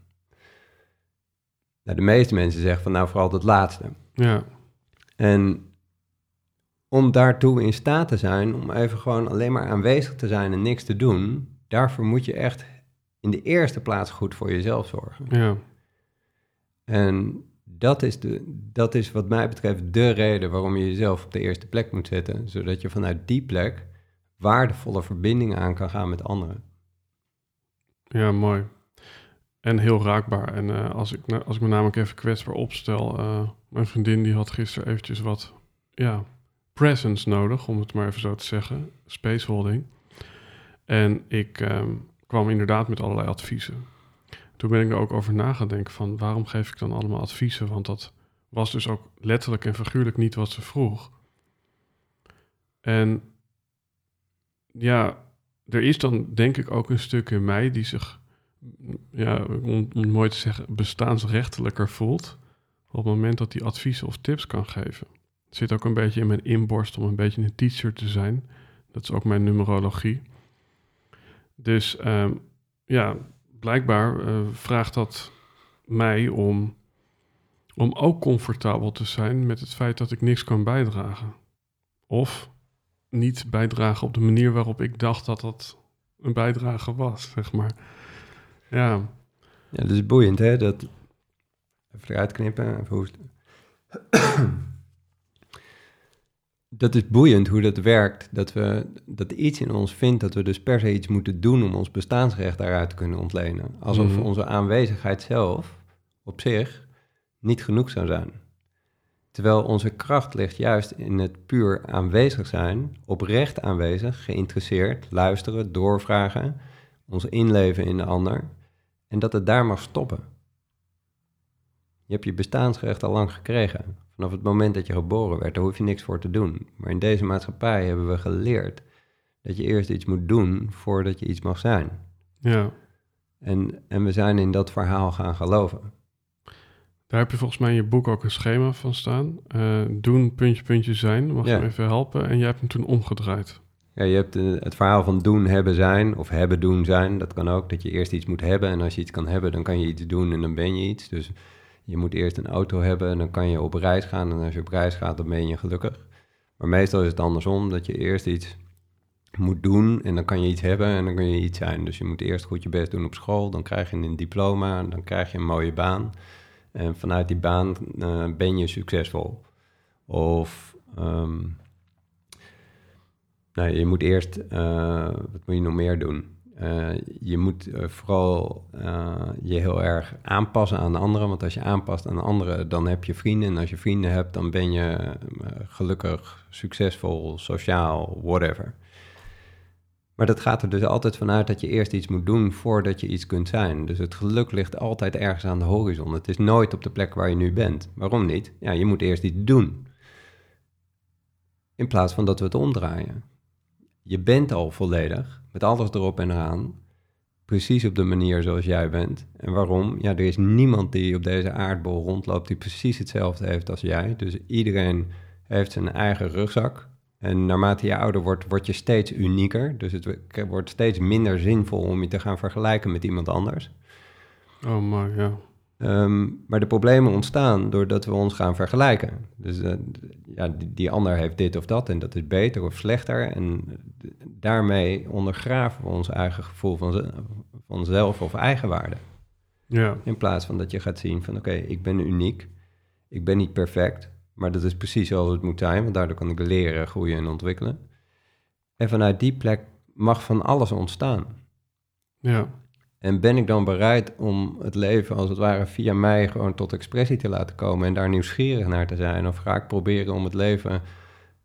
Nou, de meeste mensen zeggen van nou vooral dat laatste. Ja, En om daartoe in staat te zijn, om even gewoon alleen maar aanwezig te zijn en niks te doen, daarvoor moet je echt in de eerste plaats goed voor jezelf zorgen. ja, En dat is, de, dat is wat mij betreft de reden waarom je jezelf op de eerste plek moet zetten, zodat je vanuit die plek waardevolle verbindingen aan kan gaan met anderen. ja, mooi. En heel raakbaar. En eh, als, ik, als ik me namelijk even kwetsbaar opstel, eh, mijn vriendin die had gisteren eventjes wat, ja, presence nodig, om het maar even zo te zeggen, spaceholding. En ik ehm, kwam inderdaad met allerlei adviezen. Toen ben ik er ook over na van, waarom geef ik dan allemaal adviezen? Want dat was dus ook letterlijk en figuurlijk niet wat ze vroeg. En ja, er is dan denk ik ook een stuk in mij die zich, ja, om, het mooi te zeggen, bestaansrechtelijker voelt. Op het moment dat hij adviezen of tips kan geven. Het zit ook een beetje in mijn inborst om een beetje een teacher te zijn. Dat is ook mijn numerologie. Dus ehm, ja, blijkbaar eh, vraagt dat mij om Om ook comfortabel te zijn met het feit dat ik niks kan bijdragen. Of niet bijdragen op de manier waarop ik dacht dat dat een bijdrage was, zeg maar. Ja. Ja, dat is boeiend, hè? Dat... Even eruit knippen, even hoesten. Dat is boeiend hoe dat werkt. Dat, we, dat iets in ons vindt dat we dus per se iets moeten doen om ons bestaansrecht daaruit te kunnen ontlenen. Alsof Mhm. onze aanwezigheid zelf op zich niet genoeg zou zijn. Terwijl onze kracht ligt juist in het puur aanwezig zijn, oprecht aanwezig, geïnteresseerd, luisteren, doorvragen, ons inleven in de ander en dat het daar mag stoppen. Je hebt je bestaansrecht al lang gekregen. Vanaf het moment dat je geboren werd, daar hoef je niks voor te doen. Maar in deze maatschappij hebben we geleerd dat je eerst iets moet doen voordat je iets mag zijn. ja. En, en we zijn in dat verhaal gaan geloven. Daar heb je volgens mij in je boek ook een schema van staan. Eh, doen, puntje, puntje zijn. Mag je Ja. me even helpen? En jij hebt hem toen omgedraaid. Ja, je hebt eh, het verhaal van doen, hebben, zijn, of hebben, doen, zijn. Dat kan ook, dat je eerst iets moet hebben. En als je iets kan hebben, dan kan je iets doen en dan ben je iets. Dus je moet eerst een auto hebben en dan kan je op reis gaan. En als je op reis gaat, dan ben je gelukkig. Maar meestal is het andersom, dat je eerst iets moet doen en dan kan je iets hebben en dan kan je iets zijn. Dus je moet eerst goed je best doen op school, dan krijg je een diploma, dan krijg je een mooie baan. En vanuit die baan eh, ben je succesvol. Of ehm, nou, je moet eerst, eh, wat moet je nog meer doen? Eh, je moet eh, vooral eh, je heel erg aanpassen aan de anderen. Want als je aanpast aan de anderen, dan heb je vrienden. En als je vrienden hebt, dan ben je gelukkig, succesvol, sociaal, whatever. Maar dat gaat er dus altijd vanuit dat je eerst iets moet doen voordat je iets kunt zijn. Dus het geluk ligt altijd ergens aan de horizon. Het is nooit op de plek waar je nu bent. Waarom niet? Ja, je moet eerst iets doen. In plaats van dat we het omdraaien. Je bent al volledig, met alles erop en eraan, precies op de manier zoals jij bent. En waarom? Ja, er is niemand die op deze aardbol rondloopt die precies hetzelfde heeft als jij. Dus iedereen heeft zijn eigen rugzak. En naarmate je ouder wordt, word je steeds unieker. Dus het wordt steeds minder zinvol om je te gaan vergelijken met iemand anders. Oh, maar ja. Ehm, maar de problemen ontstaan doordat we ons gaan vergelijken. Dus eh, ja, die, die ander heeft dit of dat en dat is beter of slechter. En eh, daarmee ondergraven we ons eigen gevoel van, van zelf of eigenwaarde. Ja, In plaats van dat je gaat zien van oké, ik ben uniek, ik ben niet perfect, maar dat is precies zoals het moet zijn, want daardoor kan ik leren, groeien en ontwikkelen. En vanuit die plek mag van alles ontstaan. ja, En ben ik dan bereid om het leven als het ware via mij gewoon tot expressie te laten komen en daar nieuwsgierig naar te zijn? Of ga ik proberen om het leven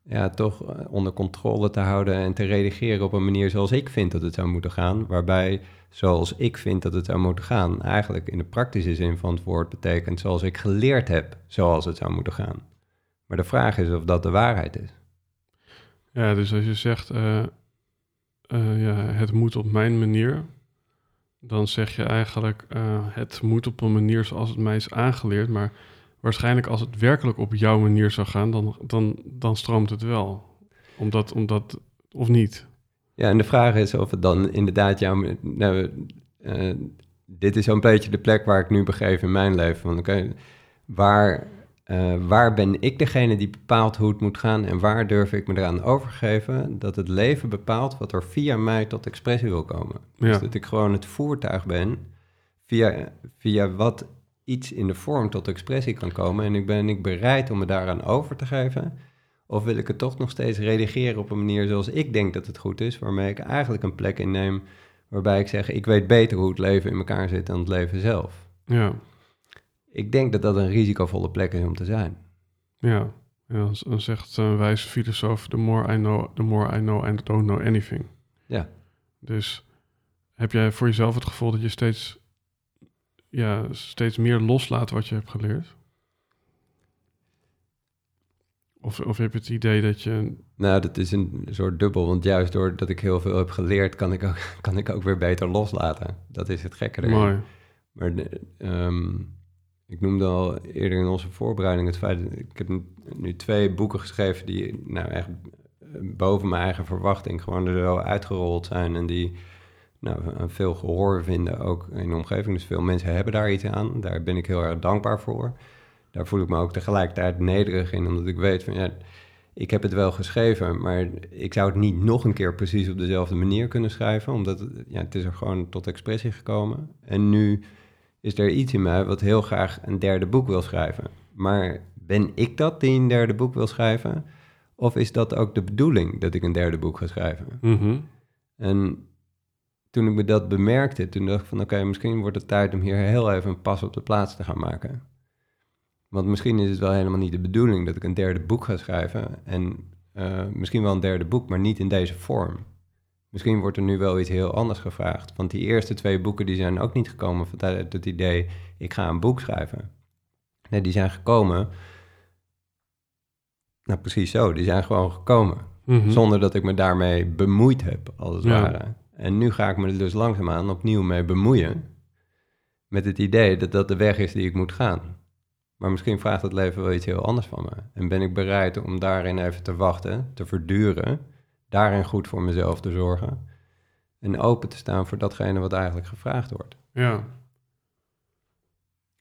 ja, toch eh, onder controle te houden en te redigeren op een manier zoals ik vind dat het zou moeten gaan? Waarbij zoals ik vind dat het zou moeten gaan, eigenlijk in de praktische zin van het woord betekent zoals ik geleerd heb zoals het zou moeten gaan. Maar de vraag is of dat de waarheid is. ja. Dus als je zegt, eh, eh, ja, het moet op mijn manier, dan zeg je eigenlijk, eh, het moet op een manier zoals het mij is aangeleerd. Maar waarschijnlijk als het werkelijk op jouw manier zou gaan, dan, dan, dan stroomt het wel. Omdat, omdat, of niet? Ja, en de vraag is of het dan inderdaad jouw... Nou, eh, dit is zo'n beetje de plek waar ik nu begeef in mijn leven. Van oké, waar, eh, waar ben ik degene die bepaalt hoe het moet gaan... en waar durf ik me eraan overgeven dat het leven bepaalt... wat er via mij tot expressie wil komen. Ja. Dus dat ik gewoon het voertuig ben via, via wat iets in de vorm tot expressie kan komen... en ik ben ik bereid om me daaraan over te geven... Of wil ik het toch nog steeds redigeren op een manier zoals ik denk dat het goed is, waarmee ik eigenlijk een plek inneem waarbij ik zeg, ik weet beter hoe het leven in elkaar zit dan het leven zelf. Ja, Ik denk dat dat een risicovolle plek is om te zijn. ja. ja dan- zegt een wijze filosoof, the more I know, the more I know and don't know anything. Ja. Dus heb jij voor jezelf het gevoel dat je steeds, ja, steeds meer loslaat wat je hebt geleerd? Of, of heb je het idee dat je... Nou, dat is een soort dubbel, want juist doordat ik heel veel heb geleerd, kan ik ook, kan ik ook weer beter loslaten. Dat is het gekke. Mooi. Maar ehm, ik noemde al eerder in onze voorbereiding het feit dat ik heb nu- twee boeken geschreven die nou echt boven mijn eigen verwachting gewoon er zo uitgerold zijn en die nou, veel gehoor vinden ook in de omgeving. Dus veel mensen hebben daar iets aan. Daar ben ik heel erg dankbaar voor. daar voel ik me ook tegelijkertijd nederig in, omdat ik weet van ja, ik heb het wel geschreven, maar ik zou het niet nog een keer precies op dezelfde manier kunnen schrijven, omdat ja, het is er gewoon tot expressie gekomen. En nu is er iets in mij wat heel graag een derde boek wil schrijven. Maar ben ik dat die een derde boek wil schrijven? Of is dat ook de bedoeling dat ik een derde boek ga schrijven? Mhm. En toen ik me dat bemerkte, toen dacht ik van oké, misschien wordt het tijd om hier heel even een pas op de plaats te gaan maken. Want misschien is het wel helemaal niet de bedoeling dat ik een derde boek ga schrijven. En eh, misschien wel een derde boek, maar niet in deze vorm. Misschien wordt er nu wel iets heel anders gevraagd. Want die eerste twee boeken die zijn ook niet gekomen vanuit het idee, ik ga een boek schrijven. Nee, die zijn gekomen. Nou, precies zo. Die zijn gewoon gekomen. Mhm. Zonder dat ik me daarmee bemoeid heb, als het Ja. ware. En nu ga ik me er dus langzaamaan opnieuw mee bemoeien. Met het idee dat dat de weg is die ik moet gaan. Maar misschien vraagt het leven wel iets heel anders van me. En ben ik bereid om daarin even te wachten, te verduren. Daarin goed voor mezelf te zorgen. En open te staan voor datgene wat eigenlijk gevraagd wordt. Ja.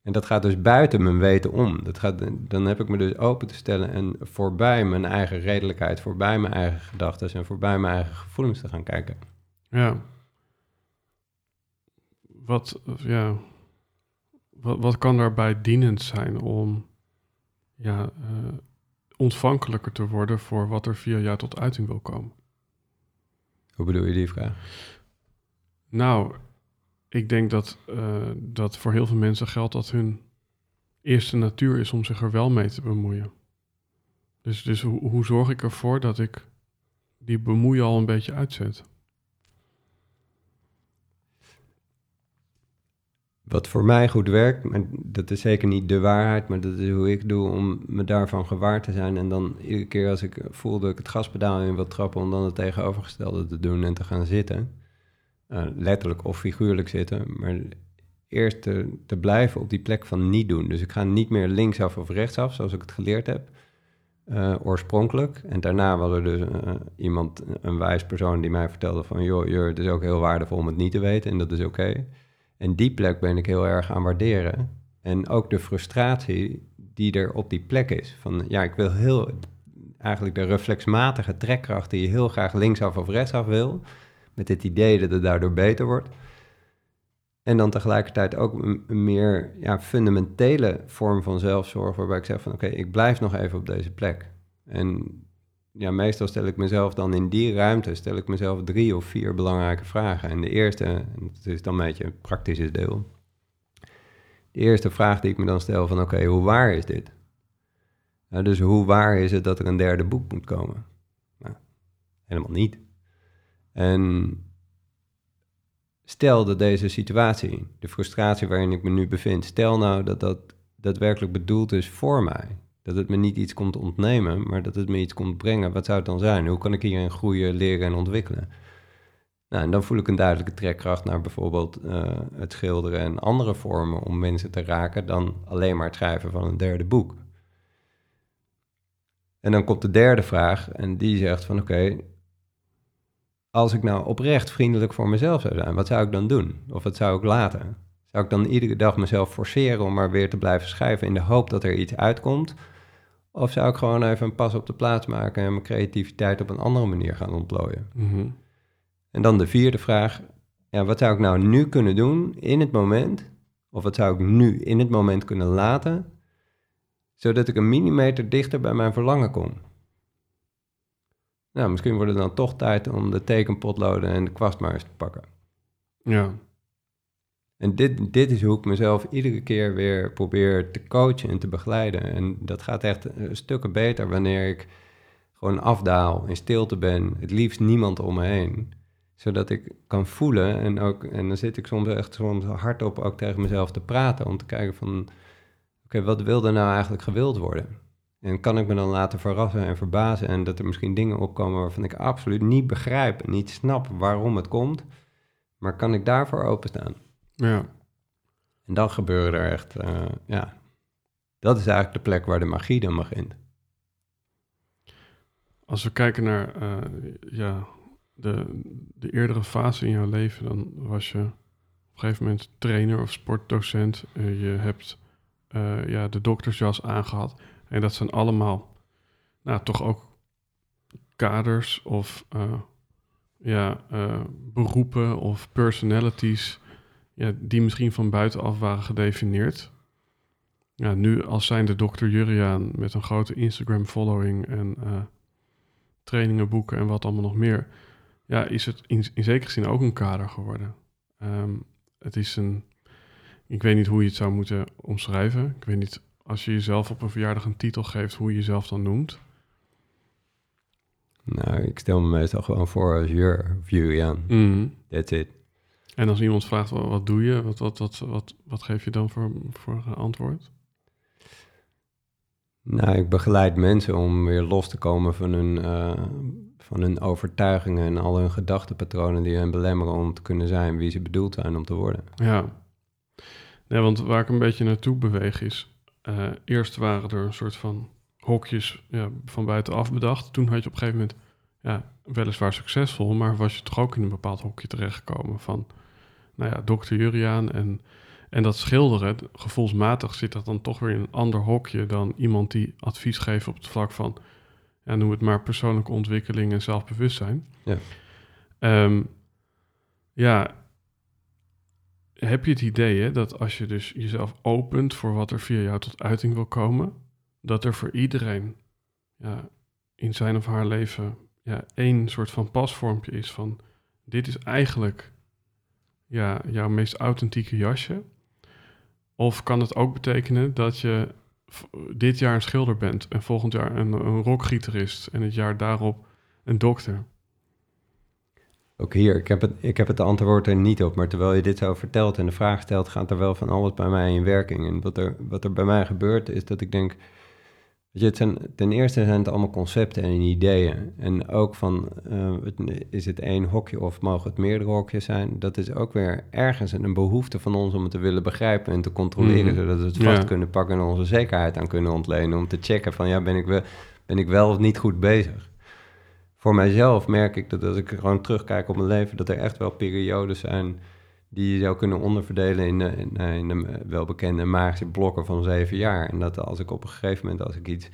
En dat gaat dus buiten mijn weten om. Dat gaat, dan heb ik me dus open te stellen en voorbij mijn eigen redelijkheid, voorbij mijn eigen gedachten en voorbij mijn eigen gevoelens te gaan kijken. Ja. Wat, ja. Wat, wat kan daarbij dienend zijn om ja, eh, ontvankelijker te worden voor wat er via jou tot uiting wil komen? Hoe bedoel je die vraag? Nou, ik denk dat, eh, dat voor heel veel mensen geldt dat hun eerste natuur is om zich er wel mee te bemoeien. Dus, dus hoe, hoe zorg ik ervoor dat ik die bemoeien al een beetje uitzet? Wat voor mij goed werkt, maar dat is zeker niet de waarheid, maar dat is hoe ik doe om me daarvan gewaar te zijn. En dan iedere keer als ik voel dat ik het gaspedaal in wil trappen, om dan het tegenovergestelde te doen en te gaan zitten. Uh, letterlijk of figuurlijk zitten, maar eerst te, blijven op die plek van niet doen. Dus ik ga niet meer linksaf of rechtsaf, zoals ik het geleerd heb, uh, oorspronkelijk. En daarna was er dus uh, iemand, een wijs persoon, die mij vertelde van... joh, joh, het is ook heel waardevol om het niet te weten en dat is oké. En die plek ben ik heel erg aan waarderen. En ook de frustratie die er op die plek is. Van ja, ik wil heel, eigenlijk de reflexmatige trekkracht die je heel graag linksaf of rechtsaf wil... met het idee dat het daardoor beter wordt... En dan tegelijkertijd ook een, meer ja, fundamentele vorm van zelfzorg, waarbij ik zeg van oké, ik blijf nog even op deze plek. En ja, meestal stel ik mezelf dan in die ruimte, stel ik mezelf drie of vier belangrijke vragen. En de eerste, dat is dan een beetje een praktische deel. De eerste vraag die ik me dan stel van oké, hoe waar is dit? Nou, dus hoe waar is het dat er een derde boek moet komen? Nou, helemaal niet. En stel dat deze situatie, de frustratie waarin ik me nu bevind, stel nou dat dat daadwerkelijk bedoeld is voor mij. Dat het me niet iets komt ontnemen, maar dat het me iets komt brengen. Wat zou het dan zijn? Hoe kan ik hierin groeien, leren en ontwikkelen? Nou, en dan voel ik een duidelijke trekkracht naar bijvoorbeeld uh, het schilderen en andere vormen om mensen te raken dan alleen maar het schrijven van een derde boek. En dan komt de derde vraag en die zegt van oké, als ik nou oprecht vriendelijk voor mezelf zou zijn, wat zou ik dan doen? Of wat zou ik laten? Zou ik dan iedere dag mezelf forceren om maar weer te blijven schrijven in de hoop dat er iets uitkomt? Of zou ik gewoon even een pas op de plaats maken en mijn creativiteit op een andere manier gaan ontplooien? Mm -hmm. En dan de vierde vraag, ja, wat zou ik nou nu kunnen doen in het moment? Of wat zou ik nu in het moment kunnen laten, zodat ik een millimeter dichter bij mijn verlangen kom? Nou, misschien wordt het dan toch tijd om de tekenpotloden en de kwast maar eens te pakken. Ja. En dit, dit is hoe ik mezelf iedere keer weer probeer te coachen en te begeleiden. En dat gaat echt stukken beter wanneer ik gewoon afdaal, in stilte ben, het liefst niemand om me heen. Zodat ik kan voelen en ook, en dan zit ik soms echt soms hardop ook tegen mezelf te praten om te kijken van, oké, wat wil er nou eigenlijk gewild worden? En kan ik me dan laten verrassen en verbazen en dat er misschien dingen opkomen waarvan ik absoluut niet begrijp en niet snap waarom het komt, maar kan ik daarvoor openstaan? Ja. En dan gebeuren er echt, uh, ja, dat is eigenlijk de plek waar de magie dan begint. Als we kijken naar uh, ja, de, de eerdere fase in jouw leven, dan was je op een gegeven moment trainer of sportdocent. Uh, je hebt eh, ja, de doktersjas aangehad. En dat zijn allemaal, nou, toch ook kaders of eh, ja, eh, beroepen of personalities ja, die misschien van buitenaf waren gedefinieerd. Ja, nu als zijn de dokter Juriaan met een grote Instagram-following en uh, trainingen boeken en wat allemaal nog meer, ja, is het in, in zekere zin ook een kader geworden. Um, het is een, ik weet niet hoe je het zou moeten omschrijven. Ik weet niet, als je jezelf op een verjaardag een titel geeft, hoe je jezelf dan noemt. Nou, ik stel me meestal gewoon voor als Jur of Julian. Mm. That's it. En als iemand vraagt, wat, doe je? Wat, wat, wat, wat, wat geef je dan voor, voor antwoord? Nou, ik begeleid mensen om weer los te komen van hun, uh, van hun overtuigingen en al hun gedachtenpatronen die hen belemmeren om te kunnen zijn wie ze bedoeld zijn om te worden. Ja, nee, want waar ik een beetje naartoe beweeg is, uh, eerst waren er een soort van hokjes ja, van buitenaf bedacht. Toen had je op een gegeven moment, ja, weliswaar succesvol, maar was je toch ook in een bepaald hokje terechtgekomen van, nou ja, dokter Juriaan en en dat schilderen, gevoelsmatig zit dat dan toch weer in een ander hokje dan iemand die advies geeft op het vlak van, ja, noem het maar persoonlijke ontwikkeling en zelfbewustzijn. Ja. Um, ja, heb je het idee hè, dat als je dus jezelf opent voor wat er via jou tot uiting wil komen, dat er voor iedereen ja, in zijn of haar leven ja, één soort van pasvormpje is van dit is eigenlijk ja, jouw meest authentieke jasje. Of kan het ook betekenen dat je dit jaar een schilder bent en volgend jaar een, een rockgitarist en het jaar daarop een dokter? Ook hier, ik heb, het, ik heb het antwoord er niet op, maar terwijl je dit zo vertelt en de vraag stelt, gaat er wel van alles bij mij in werking. En wat er, wat er bij mij gebeurt, is dat ik denk, je, het zijn, ten eerste zijn het allemaal concepten en ideeën. En ook van, uh, is het één hokje of mogen het meerdere hokjes zijn? Dat is ook weer ergens een behoefte van ons om het te willen begrijpen en te controleren, mm. zodat we het vast kunnen pakken en onze zekerheid aan kunnen ontlenen. Om te checken van, ja, ben ik wel, ben ik wel of niet goed bezig? Voor mijzelf merk ik dat als ik gewoon terugkijk op mijn leven, dat er echt wel periodes zijn die je zou kunnen onderverdelen in, de, in, in de welbekende magische blokken van zeven jaar. En dat als ik op een gegeven moment, als ik iets,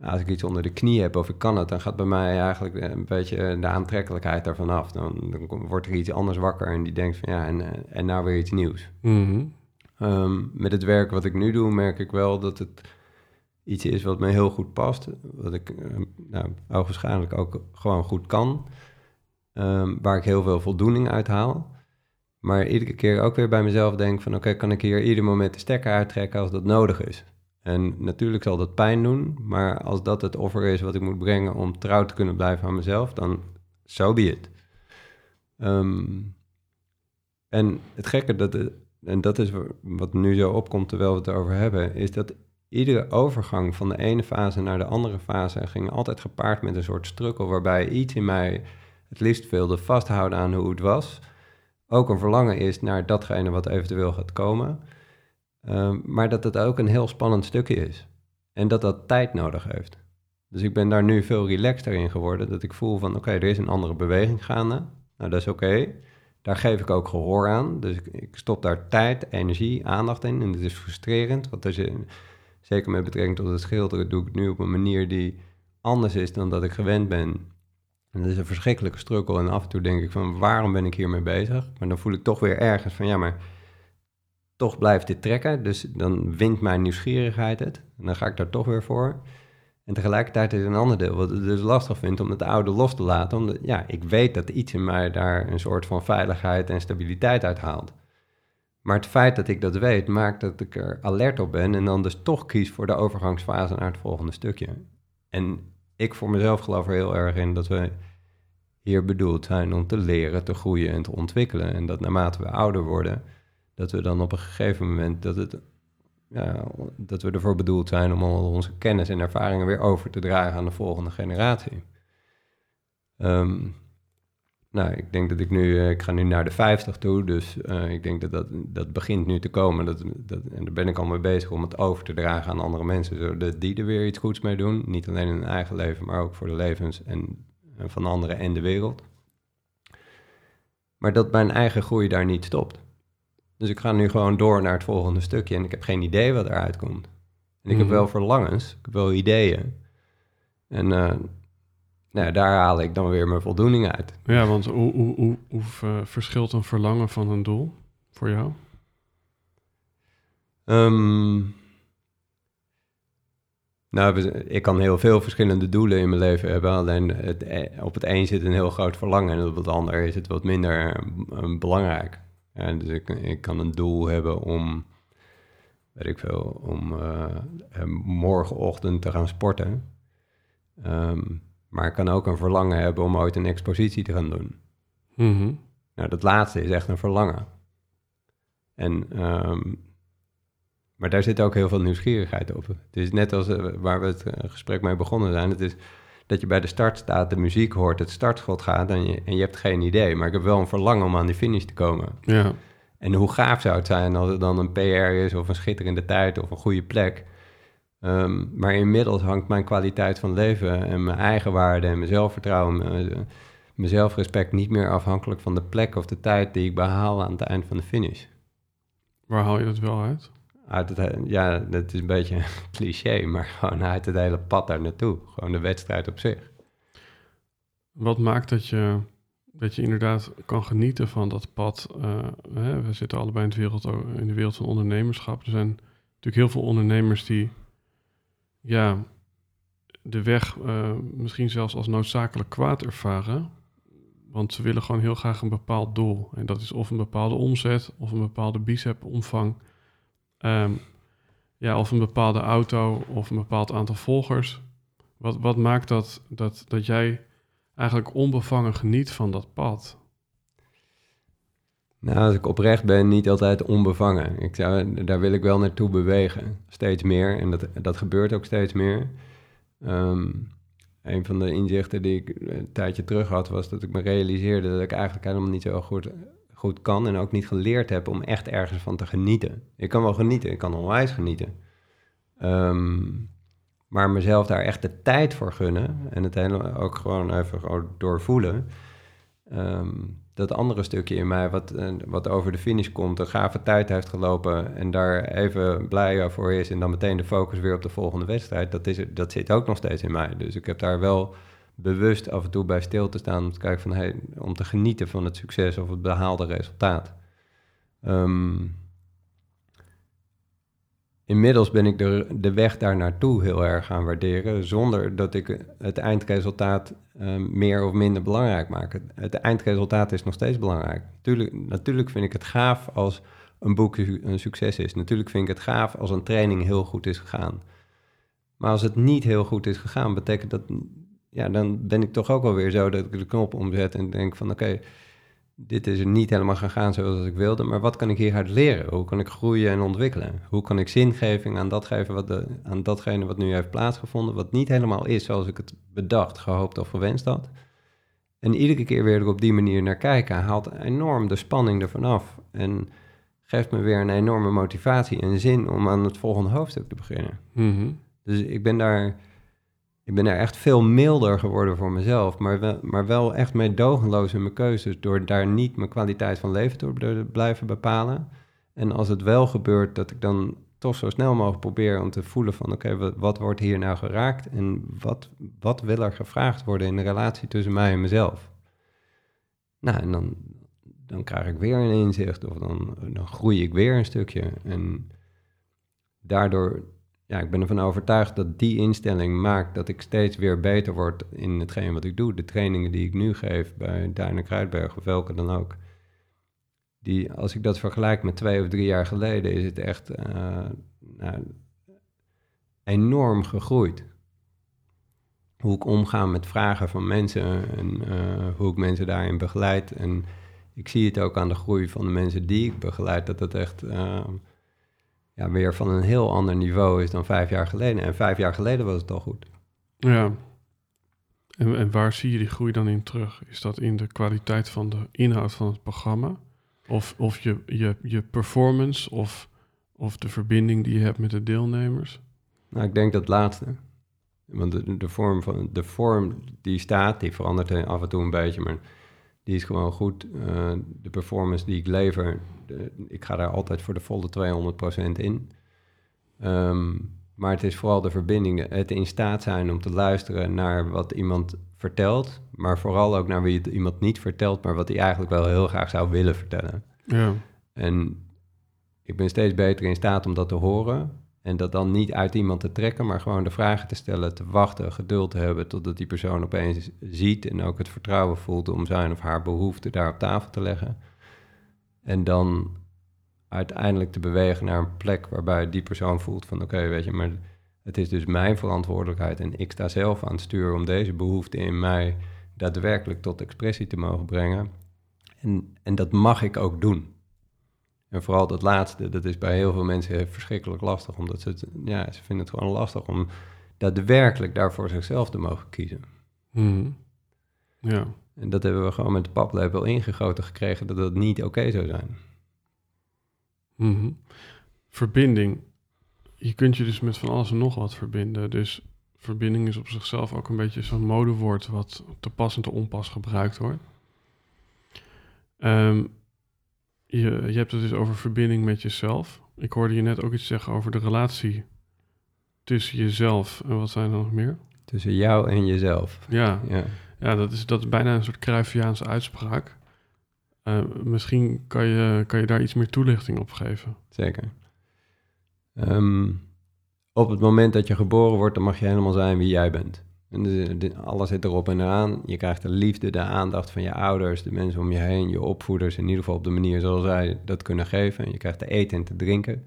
als ik iets onder de knie heb of ik kan het, dan gaat bij mij eigenlijk een beetje de aantrekkelijkheid daarvan af. Dan, dan wordt er iets anders wakker en die denkt van ja, en, en nou weer iets nieuws. Mm um, met het werk wat ik nu doe, merk ik wel dat het iets is wat me heel goed past. Wat ik nou, ogenschijnlijk ook gewoon goed kan. Um, waar ik heel veel voldoening uit haal. Maar iedere keer ook weer bij mezelf denk van... oké, kan ik hier ieder moment de stekker uittrekken als dat nodig is? En natuurlijk zal dat pijn doen, maar als dat het offer is wat ik moet brengen... om trouw te kunnen blijven aan mezelf, dan so be. Um, en het gekke, dat en dat is wat nu zo opkomt terwijl we het erover hebben... is dat iedere overgang van de ene fase naar de andere fase... ging altijd gepaard met een soort strukkel... waarbij iets in mij het liefst wilde vasthouden aan hoe het was ook een verlangen is naar datgene wat eventueel gaat komen. Um, maar dat het ook een heel spannend stukje is. En dat dat tijd nodig heeft. Dus ik ben daar nu veel relaxter in geworden. Dat ik voel van oké, er is een andere beweging gaande. Nou, dat is oké. Daar geef ik ook gehoor aan. Dus ik, stop daar tijd, energie, aandacht in. En dat is frustrerend. Want als je, zeker met betrekking tot het schilderen, doe ik het nu op een manier die anders is dan dat ik gewend ben. En dat is een verschrikkelijke struggle. En af en toe denk ik van, waarom ben ik hiermee bezig? Maar dan voel ik toch weer ergens van, ja, maar toch blijft dit trekken. Dus dan wint mijn nieuwsgierigheid het. En dan ga ik daar toch weer voor. En tegelijkertijd is een ander deel wat het dus lastig vindt om het oude los te laten. Omdat, ja, ik weet dat iets in mij daar een soort van veiligheid en stabiliteit uit haalt. Maar het feit dat ik dat weet, maakt dat ik er alert op ben en dan dus toch kies voor de overgangsfase naar het volgende stukje. En ik voor mezelf geloof er heel erg in dat we hier bedoeld zijn om te leren, te groeien en te ontwikkelen. En dat naarmate we ouder worden, dat we dan op een gegeven moment dat het ja, dat we ervoor bedoeld zijn om al onze kennis en ervaringen weer over te dragen aan de volgende generatie. Um, nou, ik denk dat ik nu, uh, ik ga nu naar de 50 toe, dus uh, ik denk dat, dat dat begint nu te komen. Dat, dat, en daar ben ik al mee bezig om het over te dragen aan andere mensen, zodat die er weer iets goeds mee doen. Niet alleen in hun eigen leven, maar ook voor de levens en, en van anderen en de wereld. Maar dat mijn eigen groei daar niet stopt. Dus ik ga nu gewoon door naar het volgende stukje en ik heb geen idee wat eruit komt. En ik heb Mhm. wel verlangens, ik heb wel ideeën. En eh, nou, daar haal ik dan weer mijn voldoening uit. Ja, want hoe, hoe, hoe, hoe verschilt een verlangen van een doel voor jou? Ehm, nou, ik kan heel veel verschillende doelen in mijn leven hebben. Alleen het, e- op het een zit een heel groot verlangen en op het ander is het wat minder eh, belangrijk. Ja, dus ik, ik kan een doel hebben om, weet ik veel, om eh, eh, morgenochtend te gaan sporten. Ehm, maar ik kan ook een verlangen hebben om ooit een expositie te gaan doen. Mhm. Nou, dat laatste is echt een verlangen. En, ehm, maar daar zit ook heel veel nieuwsgierigheid op. Het is net als eh, waar we het eh, gesprek mee begonnen zijn. Het is dat je bij de start staat, de muziek hoort, het startschot gaat en je, en je hebt geen idee. Maar ik heb wel een verlangen om aan die finish te komen. Ja, En hoe gaaf zou het zijn als het dan een PR is of een schitterende tijd of een goede plek. Ehm, maar inmiddels hangt mijn kwaliteit van leven en mijn eigenwaarde en mijn zelfvertrouwen, mijn, mijn zelfrespect niet meer afhankelijk van de plek of de tijd die ik behaal aan het eind van de finish. waar haal je dat wel uit? Uit het, he- ja, dat is een beetje een cliché, maar gewoon uit het hele pad daar naartoe. Gewoon de wedstrijd op zich. Wat maakt dat je, dat je inderdaad kan genieten van dat pad? Eh, hè, we zitten allebei in, het wereld, in de wereld van ondernemerschap. Er zijn natuurlijk heel veel ondernemers die ja, de weg eh, misschien zelfs als noodzakelijk kwaad ervaren. Want ze willen gewoon heel graag een bepaald doel. En dat is of een bepaalde omzet, of een bepaalde bicep-omvang. Ehm, ja, of een bepaalde auto, of een bepaald aantal volgers. Wat, wat maakt dat, dat, dat jij eigenlijk onbevangen geniet van dat pad? Nou, als ik oprecht ben, niet altijd onbevangen. Ik zou, daar wil ik wel naartoe bewegen. Steeds meer. En dat, dat gebeurt ook steeds meer. Ehm, een van de inzichten die ik een tijdje terug had, was dat ik me realiseerde dat ik eigenlijk helemaal niet zo goed, goed kan en ook niet geleerd heb om echt ergens van te genieten. Ik kan wel genieten, ik kan onwijs genieten. Ehm, maar mezelf daar echt de tijd voor gunnen en het hele ook gewoon even gewoon doorvoelen. Ehm, dat andere stukje in mij wat, eh, wat over de finish komt, een gave tijd heeft gelopen en daar even blij voor is en dan meteen de focus weer op de volgende wedstrijd, dat, is, dat zit ook nog steeds in mij. Dus ik heb daar wel bewust af en toe bij stil te staan om te kijken van hey, om te genieten van het succes of het behaalde resultaat. Ehm, inmiddels ben ik de, de weg daar naartoe heel erg gaan waarderen, zonder dat ik het eindresultaat uh, meer of minder belangrijk maak. Het, eindresultaat is nog steeds belangrijk. Tuurlijk, natuurlijk vind ik het gaaf als een boek een succes is. Natuurlijk vind ik het gaaf als een training heel goed is gegaan. Maar als het niet heel goed is gegaan, betekent dat, ja, dan ben ik toch ook alweer zo dat ik de knop omzet en denk van oké, dit is er niet helemaal gegaan zoals ik wilde, maar wat kan ik hieruit leren? Hoe kan ik groeien en ontwikkelen? Hoe kan ik zingeving aan, dat geven wat de, aan datgene wat nu heeft plaatsgevonden, wat niet helemaal is zoals ik het bedacht, gehoopt of gewenst had? En iedere keer weer er op die manier naar kijken, haalt enorm de spanning ervan af en geeft me weer een enorme motivatie en zin om aan het volgende hoofdstuk te beginnen. Mm -hmm. Dus ik ben daar ik ben daar echt veel milder geworden voor mezelf, maar wel, maar wel echt meedogenloos in mijn keuzes door daar niet mijn kwaliteit van leven te blijven bepalen. En als het wel gebeurt, dat ik dan toch zo snel mogelijk probeer om te voelen van oké, wat, wordt hier nou geraakt en wat, wat wil er gevraagd worden in de relatie tussen mij en mezelf. Nou, en dan, dan krijg ik weer een inzicht of dan, dan groei ik weer een stukje. En daardoor ja, ik ben ervan overtuigd dat die instelling maakt dat ik steeds weer beter word in hetgeen wat ik doe. De trainingen die ik nu geef bij Duinen Kruidberg of welke dan ook. Die, als ik dat vergelijk met twee of drie jaar geleden, is het echt uh, nou, enorm gegroeid. Hoe ik omga met vragen van mensen en uh, hoe ik mensen daarin begeleid. En ik zie het ook aan de groei van de mensen die ik begeleid, dat het echt... Uh, ja, weer van een heel ander niveau is dan vijf jaar geleden. En vijf jaar geleden was het al goed. Ja. En, en waar zie je die groei dan in terug? Is dat in de kwaliteit van de inhoud van het programma? Of, of je, je, je performance of, of de verbinding die je hebt met de deelnemers? Nou, ik denk dat laatste. Want de, de, vorm van, de vorm die staat, die verandert af en toe een beetje. Maar die is gewoon goed. Uh, de performance die ik lever, de, ik ga daar altijd voor de volle 200% in. Um, maar het is vooral de verbinding, het in staat zijn om te luisteren naar wat iemand vertelt, maar vooral ook naar wie het iemand niet vertelt, maar wat hij eigenlijk wel heel graag zou willen vertellen. Ja. En ik ben steeds beter in staat om dat te horen. En dat dan niet uit iemand te trekken, maar gewoon de vragen te stellen, te wachten, geduld te hebben totdat die persoon opeens ziet en ook het vertrouwen voelt om zijn of haar behoefte daar op tafel te leggen. En dan uiteindelijk te bewegen naar een plek waarbij die persoon voelt van oké, weet je, maar het is dus mijn verantwoordelijkheid en ik sta zelf aan het sturen om deze behoefte in mij daadwerkelijk tot expressie te mogen brengen. En, en dat mag ik ook doen. En vooral dat laatste, dat is bij heel veel mensen verschrikkelijk lastig, omdat ze het, ja, ze vinden het gewoon lastig om daadwerkelijk daarvoor zichzelf te mogen kiezen. Mhm. Ja. En dat hebben we gewoon met de paplepel ingegoten gekregen dat dat niet oké zou zijn. Mhm. Verbinding. Je kunt je dus met van alles en nog wat verbinden. Dus verbinding is op zichzelf ook een beetje zo'n modewoord wat te pas en te onpas gebruikt wordt. Um, je, je hebt het dus over verbinding met jezelf. Ik hoorde je net ook iets zeggen over de relatie tussen jezelf en wat zijn er nog meer? Tussen jou en jezelf. Ja, ja. ja dat, is, dat is bijna een soort Cruyffiaanse uitspraak. Uh, misschien kan je, kan je daar iets meer toelichting op geven. Zeker. Um, op het moment dat je geboren wordt, dan mag je helemaal zijn wie jij bent. En alles zit erop en eraan. Je krijgt de liefde, de aandacht van je ouders, de mensen om je heen, je opvoeders, in ieder geval op de manier zoals zij dat kunnen geven. Je krijgt te eten en te drinken.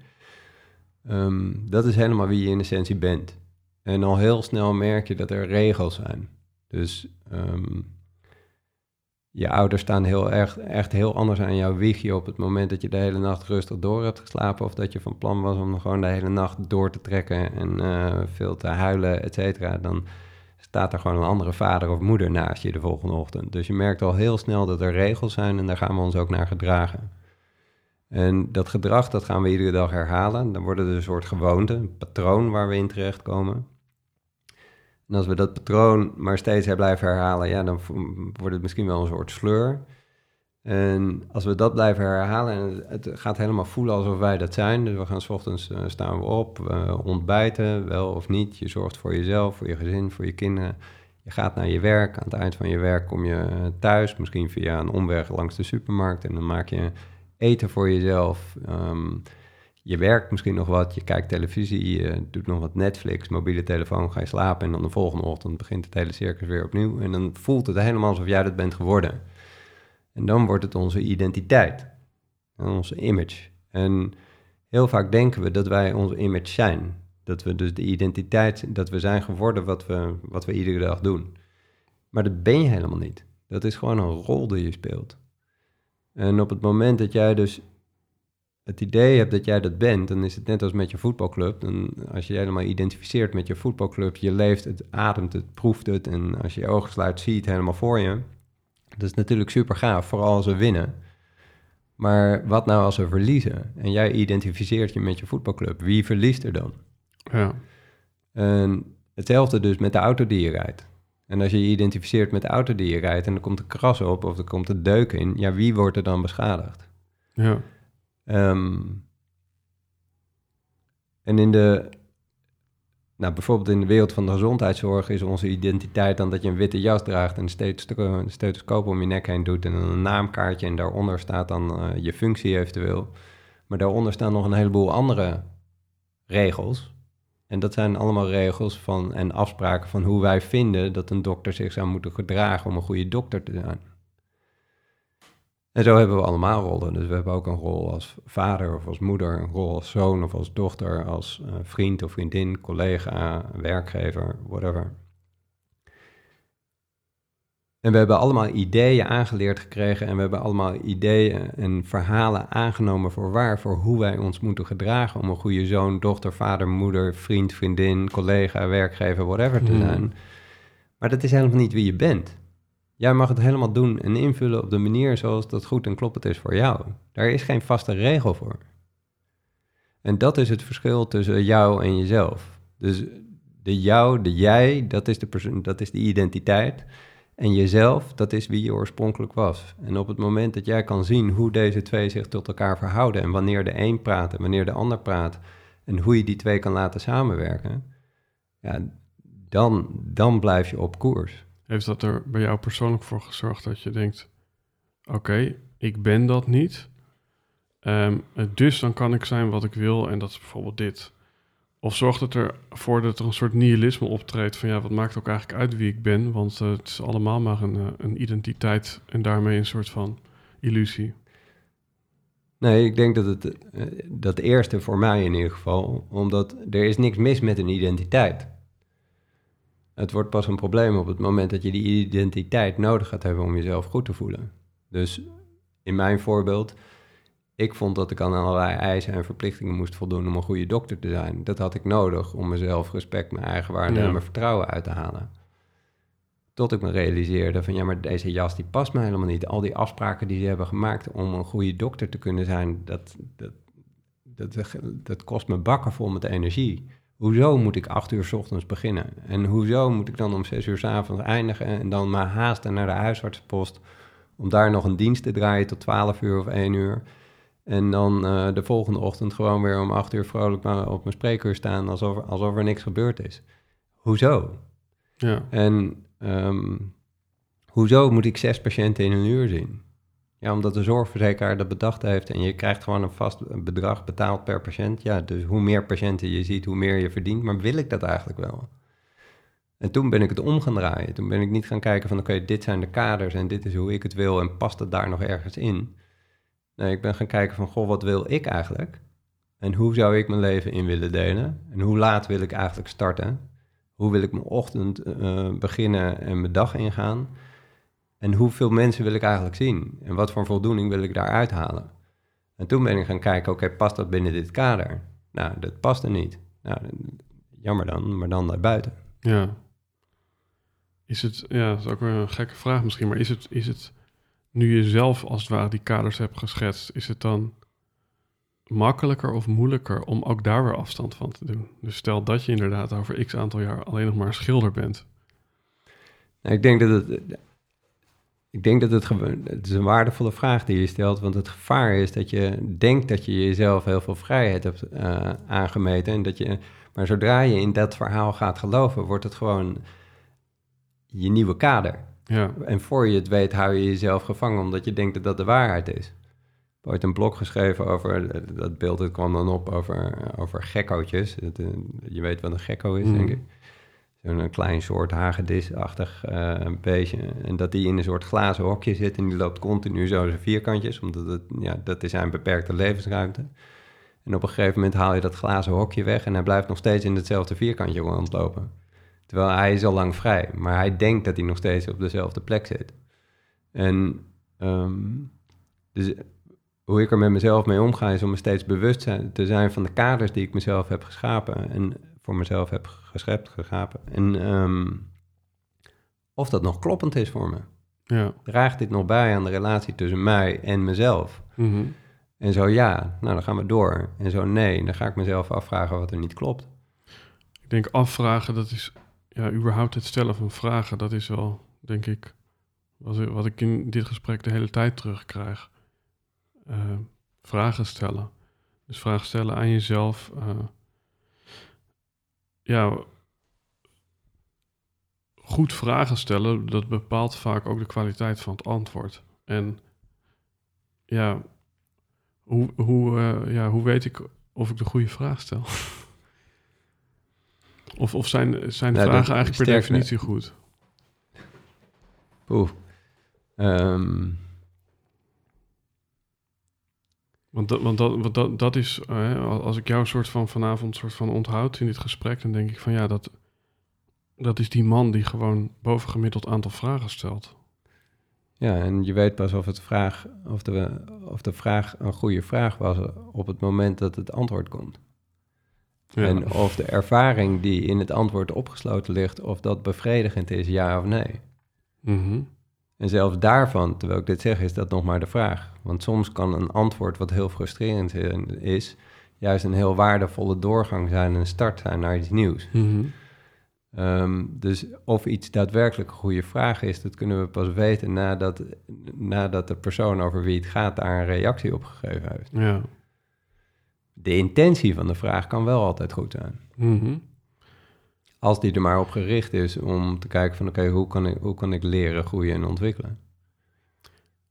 Um, dat is helemaal wie je in essentie bent. En al heel snel merk je dat er regels zijn. Dus um, je ouders staan heel erg, echt heel anders aan jouw wiegje op het moment dat je de hele nacht rustig door hebt geslapen. Of dat je van plan was om gewoon de hele nacht door te trekken en uh, veel te huilen, et cetera. Dan staat er gewoon een andere vader of moeder naast je de volgende ochtend. Dus je merkt al heel snel dat er regels zijn en daar gaan we ons ook naar gedragen. En dat gedrag, dat gaan we iedere dag herhalen. Dan wordt het een soort gewoonte, een patroon waar we in terechtkomen. En als we dat patroon maar steeds blijven herhalen, ja, dan wordt het misschien wel een soort sleur. En als we dat blijven herhalen en het gaat helemaal voelen alsof wij dat zijn. Dus we gaan s ochtends uh, staan we op, ontbijten, wel of niet. Je zorgt voor jezelf, voor je gezin, voor je kinderen. Je gaat naar je werk. Aan het eind van je werk kom je thuis, misschien via een omweg langs de supermarkt. En dan maak je eten voor jezelf. Um, je werkt misschien nog wat, je kijkt televisie, je doet nog wat Netflix, mobiele telefoon, ga je slapen. En dan de volgende ochtend begint het hele circus weer opnieuw. En dan voelt het helemaal alsof jij dat bent geworden. En dan wordt het onze identiteit, onze image. En heel vaak denken we dat wij onze image zijn. Dat we dus de identiteit, dat we zijn geworden wat we, wat we iedere dag doen. Maar dat ben je helemaal niet. Dat is gewoon een rol die je speelt. En op het moment dat jij dus het idee hebt dat jij dat bent, dan is het net als met je voetbalclub. Dan, als je je helemaal identificeert met je voetbalclub, je leeft het, ademt het, proeft het en als je je ogen sluit, zie je het helemaal voor je. Dat is natuurlijk super gaaf, vooral als we winnen. Maar wat nou als we verliezen? En jij identificeert je met je voetbalclub. Wie verliest er dan? Ja. En hetzelfde dus met de auto die je rijdt. En als je je identificeert met de auto die je rijdt en er komt een kras op of er komt een deuk in, ja, wie wordt er dan beschadigd? Ja. Um, en in de nou, bijvoorbeeld in de wereld van de gezondheidszorg is onze identiteit dan dat je een witte jas draagt en een stethoscoop om je nek heen doet en een naamkaartje en daaronder staat dan uh, je functie eventueel. Maar daaronder staan nog een heleboel andere regels. En dat zijn allemaal regels van, en afspraken van hoe wij vinden dat een dokter zich zou moeten gedragen om een goede dokter te zijn. En zo hebben we allemaal rollen. Dus we hebben ook een rol als vader of als moeder, een rol als zoon of als dochter, als uh, vriend of vriendin, collega, werkgever, whatever. En we hebben allemaal ideeën aangeleerd gekregen en we hebben allemaal ideeën en verhalen aangenomen voor waar, voor hoe wij ons moeten gedragen om een goede zoon, dochter, vader, moeder, vriend, vriendin, collega, werkgever, whatever te hmm. zijn. Maar dat is helemaal niet wie je bent. Jij mag het helemaal doen en invullen op de manier zoals dat goed en kloppend is voor jou. Daar is geen vaste regel voor. En dat is het verschil tussen jou en jezelf. Dus de jou, de jij, dat is de, persoon, dat is de identiteit. En jezelf, dat is wie je oorspronkelijk was. En op het moment dat jij kan zien hoe deze twee zich tot elkaar verhouden en wanneer de een praat en wanneer de ander praat en hoe je die twee kan laten samenwerken, ja, dan, dan blijf je op koers. Heeft dat er bij jou persoonlijk voor gezorgd dat je denkt: oké, ik ben dat niet. Ehm, dus dan kan ik zijn wat ik wil en dat is bijvoorbeeld dit. Of zorgt het ervoor dat er een soort nihilisme optreedt van ja, wat maakt ook eigenlijk uit wie ik ben? Want uh, het is allemaal maar een, uh, een identiteit en daarmee een soort van illusie. Nee, ik denk dat het uh, dat eerste voor mij in ieder geval, omdat er is niks mis met een identiteit. Het wordt pas een probleem op het moment dat je die identiteit nodig gaat hebben om jezelf goed te voelen. Dus in mijn voorbeeld, ik vond dat ik aan allerlei eisen en verplichtingen moest voldoen om een goede dokter te zijn. Dat had ik nodig om mezelf respect, mijn eigen waarde en mijn vertrouwen uit te halen. Tot ik me realiseerde van ja, maar deze jas die past me helemaal niet. Al die afspraken die ze hebben gemaakt om een goede dokter te kunnen zijn, dat, dat, dat, dat kost me bakken vol met energie. Hoezo moet ik acht uur s ochtends beginnen? En hoezo moet ik dan om zes uur s avonds eindigen en dan maar haasten naar de huisartsenpost om daar nog een dienst te draaien tot twaalf uur of één uur? En dan uh, de volgende ochtend gewoon weer om acht uur vrolijk op mijn spreekuur staan alsof, alsof er niks gebeurd is. Hoezo? Ja. En um, hoezo moet ik zes patiënten in een uur zien? Ja, omdat de zorgverzekeraar dat bedacht heeft en je krijgt gewoon een vast bedrag betaald per patiënt. Ja, dus hoe meer patiënten je ziet, hoe meer je verdient. Maar wil ik dat eigenlijk wel? En toen ben ik het om gaan draaien. Toen ben ik niet gaan kijken van oké, dit zijn de kaders en dit is hoe ik het wil en past het daar nog ergens in? Nee, ik ben gaan kijken van goh, wat wil ik eigenlijk? En hoe zou ik mijn leven in willen delen? En hoe laat wil ik eigenlijk starten? Hoe wil ik mijn ochtend uh, beginnen en mijn dag ingaan? En hoeveel mensen wil ik eigenlijk zien? En wat voor voldoening wil ik daar uithalen? En toen ben ik gaan kijken, oké, okay, past dat binnen dit kader? Nou, dat past er niet. Nou, jammer dan, maar dan daarbuiten. Ja. Is het, ja, dat is ook weer een gekke vraag misschien, maar is het, is het nu je zelf als het ware die kaders hebt geschetst, is het dan makkelijker of moeilijker om ook daar weer afstand van te doen? Dus stel dat je inderdaad over x aantal jaar alleen nog maar schilder bent. Nou, ik denk dat het. Ik denk dat het, het is een waardevolle vraag die je stelt, want het gevaar is dat je denkt dat je jezelf heel veel vrijheid hebt uh, aangemeten. En dat je, maar zodra je in dat verhaal gaat geloven, wordt het gewoon je nieuwe kader. Ja. En voor je het weet hou je jezelf gevangen omdat je denkt dat dat de waarheid is. Ik heb ooit een blog geschreven over, dat beeld het kwam dan op over, over gekkootjes. Dat, eh, je weet wat een gekko is, denk ik. Zo'n klein soort hagedisachtig uh, beestje. En dat die in een soort glazen hokje zit en die loopt continu zo zijn vierkantjes. Omdat het, ja, dat is zijn beperkte levensruimte. En op een gegeven moment haal je dat glazen hokje weg en hij blijft nog steeds in hetzelfde vierkantje rondlopen. Terwijl hij is al lang vrij, maar hij denkt dat hij nog steeds op dezelfde plek zit. En um, dus hoe ik er met mezelf mee omga, is om me steeds bewust te zijn van de kaders die ik mezelf heb geschapen en voor mezelf heb geschept, geschapen. En um, of dat nog kloppend is voor me. Ja. Draagt dit nog bij aan de relatie tussen mij en mezelf? Mm -hmm. En zo ja, nou dan gaan we door. En zo nee, dan ga ik mezelf afvragen wat er niet klopt. Ik denk afvragen, dat is ja, überhaupt het stellen van vragen, dat is wel, denk ik, wat, wat ik in dit gesprek de hele tijd terugkrijg. Uh, vragen stellen. Dus vragen stellen aan jezelf. Uh, ja, goed vragen stellen, dat bepaalt vaak ook de kwaliteit van het antwoord. En ja, hoe, hoe, uh, ja, hoe weet ik of ik de goede vraag stel? Of, of zijn, zijn Nou, vragen eigenlijk per definitie goed? Oeh. Ehm, Want, dat, want, dat, want dat, dat is, eh, als ik jou soort van vanavond soort van onthoud in dit gesprek, dan denk ik van ja, dat, dat is die man die gewoon bovengemiddeld aantal vragen stelt. ja, en je weet pas of, het vraag, of, de, of de vraag een goede vraag was op het moment dat het antwoord komt. Ja. En of de ervaring die in het antwoord opgesloten ligt, of dat bevredigend is, ja of nee. Mhm. En zelfs daarvan, terwijl ik dit zeg, is dat nog maar de vraag. Want soms kan een antwoord wat heel frustrerend is, juist een heel waardevolle doorgang zijn, een start zijn naar iets nieuws. Mhm. Ehm, dus of iets daadwerkelijk een goede vraag is, dat kunnen we pas weten nadat, nadat de persoon over wie het gaat daar een reactie op gegeven heeft. Ja. De intentie van de vraag kan wel altijd goed zijn. Mhm. Als die er maar op gericht is om te kijken van oké, hoe, kan ik, hoe kan ik leren, groeien en ontwikkelen?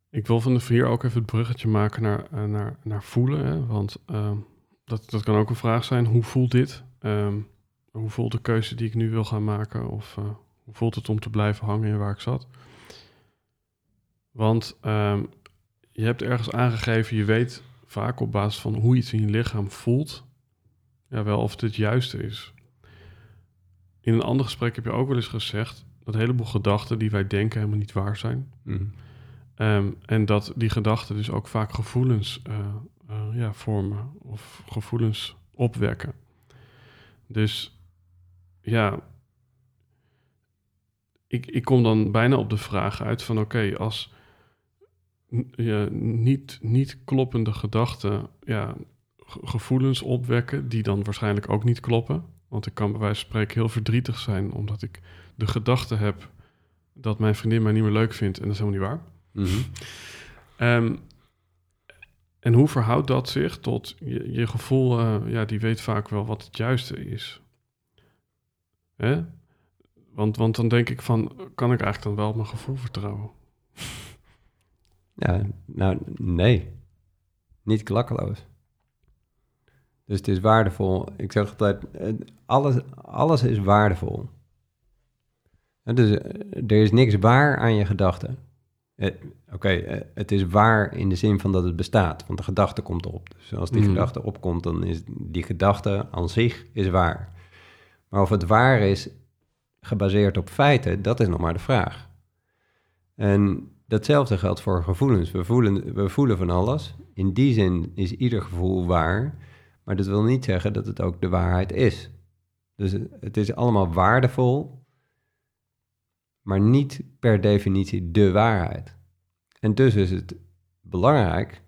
Ik wil van de vier ook even het bruggetje maken naar, eh, naar, naar voelen. Want ehm, dat, dat kan ook een vraag zijn. Hoe voelt dit? Ehm, hoe voelt de keuze die ik nu wil gaan maken? Of eh, hoe voelt het om te blijven hangen in waar ik zat? Want ehm, je hebt ergens aangegeven, je weet vaak op basis van hoe iets in je lichaam voelt, ja, wel of het het juiste is. In een ander gesprek heb je ook wel eens gezegd dat een heleboel gedachten die wij denken helemaal niet waar zijn. Mhm. Ehm, en dat die gedachten dus ook vaak gevoelens eh, eh, ja, vormen of gevoelens opwekken. Dus ja, ik, ik kom dan bijna op de vraag uit van oké, als ja, niet, niet kloppende gedachten ja, ge- gevoelens opwekken, die dan waarschijnlijk ook niet kloppen. Want ik kan bij wijze van spreken heel verdrietig zijn omdat ik de gedachte heb dat mijn vriendin mij niet meer leuk vindt en dat is helemaal niet waar. Mhm. Ehm, en hoe verhoudt dat zich tot je, je gevoel? eh, ja, die weet vaak wel wat het juiste is. Hè? Want, want dan denk ik van, kan ik eigenlijk dan wel op mijn gevoel vertrouwen? Ja, nou, nee. Niet klakkeloos. Dus het is waardevol. Ik zeg altijd, alles, alles is waardevol. En Dus eh, er is niks waar aan je gedachten. Eh, Oké, eh, het is waar in de zin van dat het bestaat, want de gedachte komt op. Dus als die Mhm. gedachte opkomt, dan is die gedachte aan zich is waar. Maar of het waar is gebaseerd op feiten, dat is nog maar de vraag. En datzelfde geldt voor gevoelens. We voelen, we voelen van alles. In die zin is ieder gevoel waar, maar dat wil niet zeggen dat het ook de waarheid is. Dus het- is allemaal waardevol, maar niet per definitie de waarheid. En dus is het belangrijk,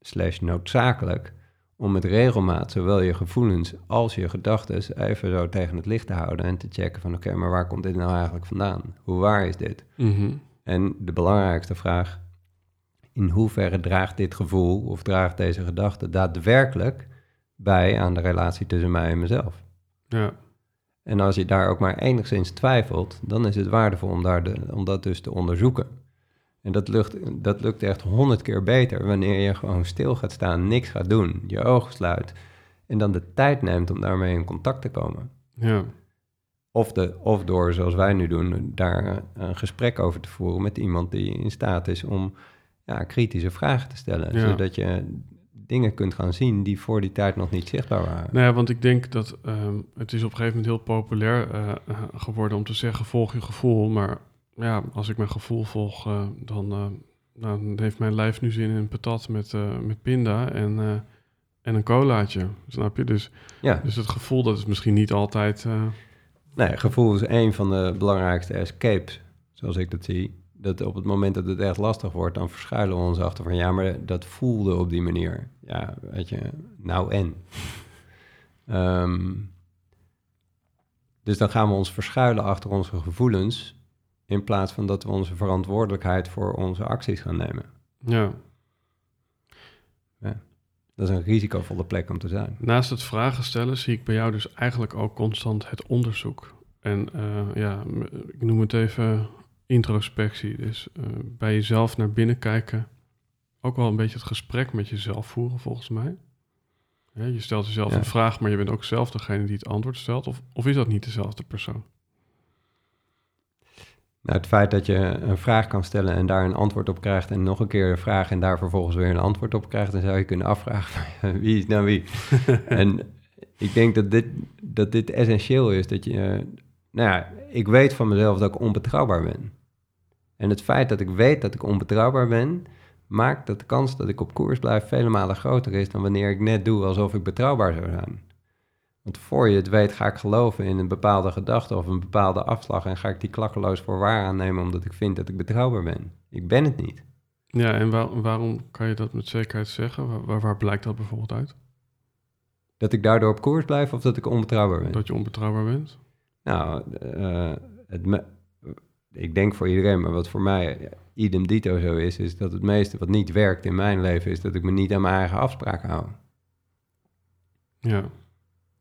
slash noodzakelijk, om met regelmaat zowel je gevoelens als je gedachten even zo tegen het licht te houden en te checken van oké, maar waar komt dit nou eigenlijk vandaan? Hoe waar is dit? Mhm. En de belangrijkste vraag, in hoeverre draagt dit gevoel of draagt deze gedachte daadwerkelijk bij aan de relatie tussen mij en mezelf? Ja, En als je daar ook maar enigszins twijfelt, dan is het waardevol om, daar de, om dat dus te onderzoeken. En dat lukt, dat lukt echt honderd keer beter wanneer je gewoon stil gaat staan, niks gaat doen, je ogen sluit en dan de tijd neemt om daarmee in contact te komen. ja, Of, de, of door, zoals wij nu doen, daar een gesprek over te voeren met iemand die in staat is om ja, kritische vragen te stellen. Ja. Zodat je dingen kunt gaan zien die voor die tijd nog niet zichtbaar waren. nou ja, want ik denk dat ehm, het is op een gegeven moment heel populair eh, geworden om te zeggen volg je gevoel. Maar ja, als ik mijn gevoel volg, eh, dan, dan heeft mijn lijf nu zin in een patat met, met pinda en, en een colaatje. Snap je? Dus, Ja, dus het gevoel dat is misschien niet altijd... nee, gevoel is een van de belangrijkste escapes, zoals ik dat zie. Dat op het moment dat het echt lastig wordt, dan verschuilen we ons achter van ja, maar dat voelde op die manier. Ja, weet je, nou en. Ehm, dus dan gaan we ons verschuilen achter onze gevoelens, in plaats van dat we onze verantwoordelijkheid voor onze acties gaan nemen. ja. Dat is een risicovolle plek om te zijn. Naast het vragen stellen zie ik bij jou dus eigenlijk ook constant het onderzoek. En eh, ja, ik noem het even introspectie. Dus eh, bij jezelf naar binnen kijken. Ook wel een beetje het gesprek met jezelf voeren, volgens mij. Ja, je stelt jezelf Ja. een vraag, maar je bent ook zelf degene die het antwoord stelt. Of, of is dat niet dezelfde persoon? Nou, het feit dat je een vraag kan stellen en daar een antwoord op krijgt en nog een keer een vraag en daar vervolgens weer een antwoord op krijgt, dan zou je kunnen afvragen wie is nou wie. en ik denk dat dit, dat dit essentieel is, dat je, eh, nou ja, ik weet van mezelf dat ik onbetrouwbaar ben. En het feit dat ik weet dat ik onbetrouwbaar ben, maakt dat de kans dat ik op koers blijf vele malen groter is dan wanneer ik net doe alsof ik betrouwbaar zou zijn. Want voor je het weet ga ik geloven in een bepaalde gedachte of een bepaalde afslag en ga ik die klakkeloos voor waar aannemen omdat ik vind dat ik betrouwbaar ben. Ik ben het niet. Ja, en waar- waarom kan je dat met zekerheid zeggen? Waar, blijkt dat bijvoorbeeld uit? Dat ik daardoor op koers blijf of dat ik onbetrouwbaar ben. Dat je onbetrouwbaar bent? Nou, eh, het me- ik denk voor iedereen, maar wat voor mij idem dito zo is, is dat het meeste wat niet werkt in mijn leven, is dat ik me niet aan mijn eigen afspraken hou. Ja.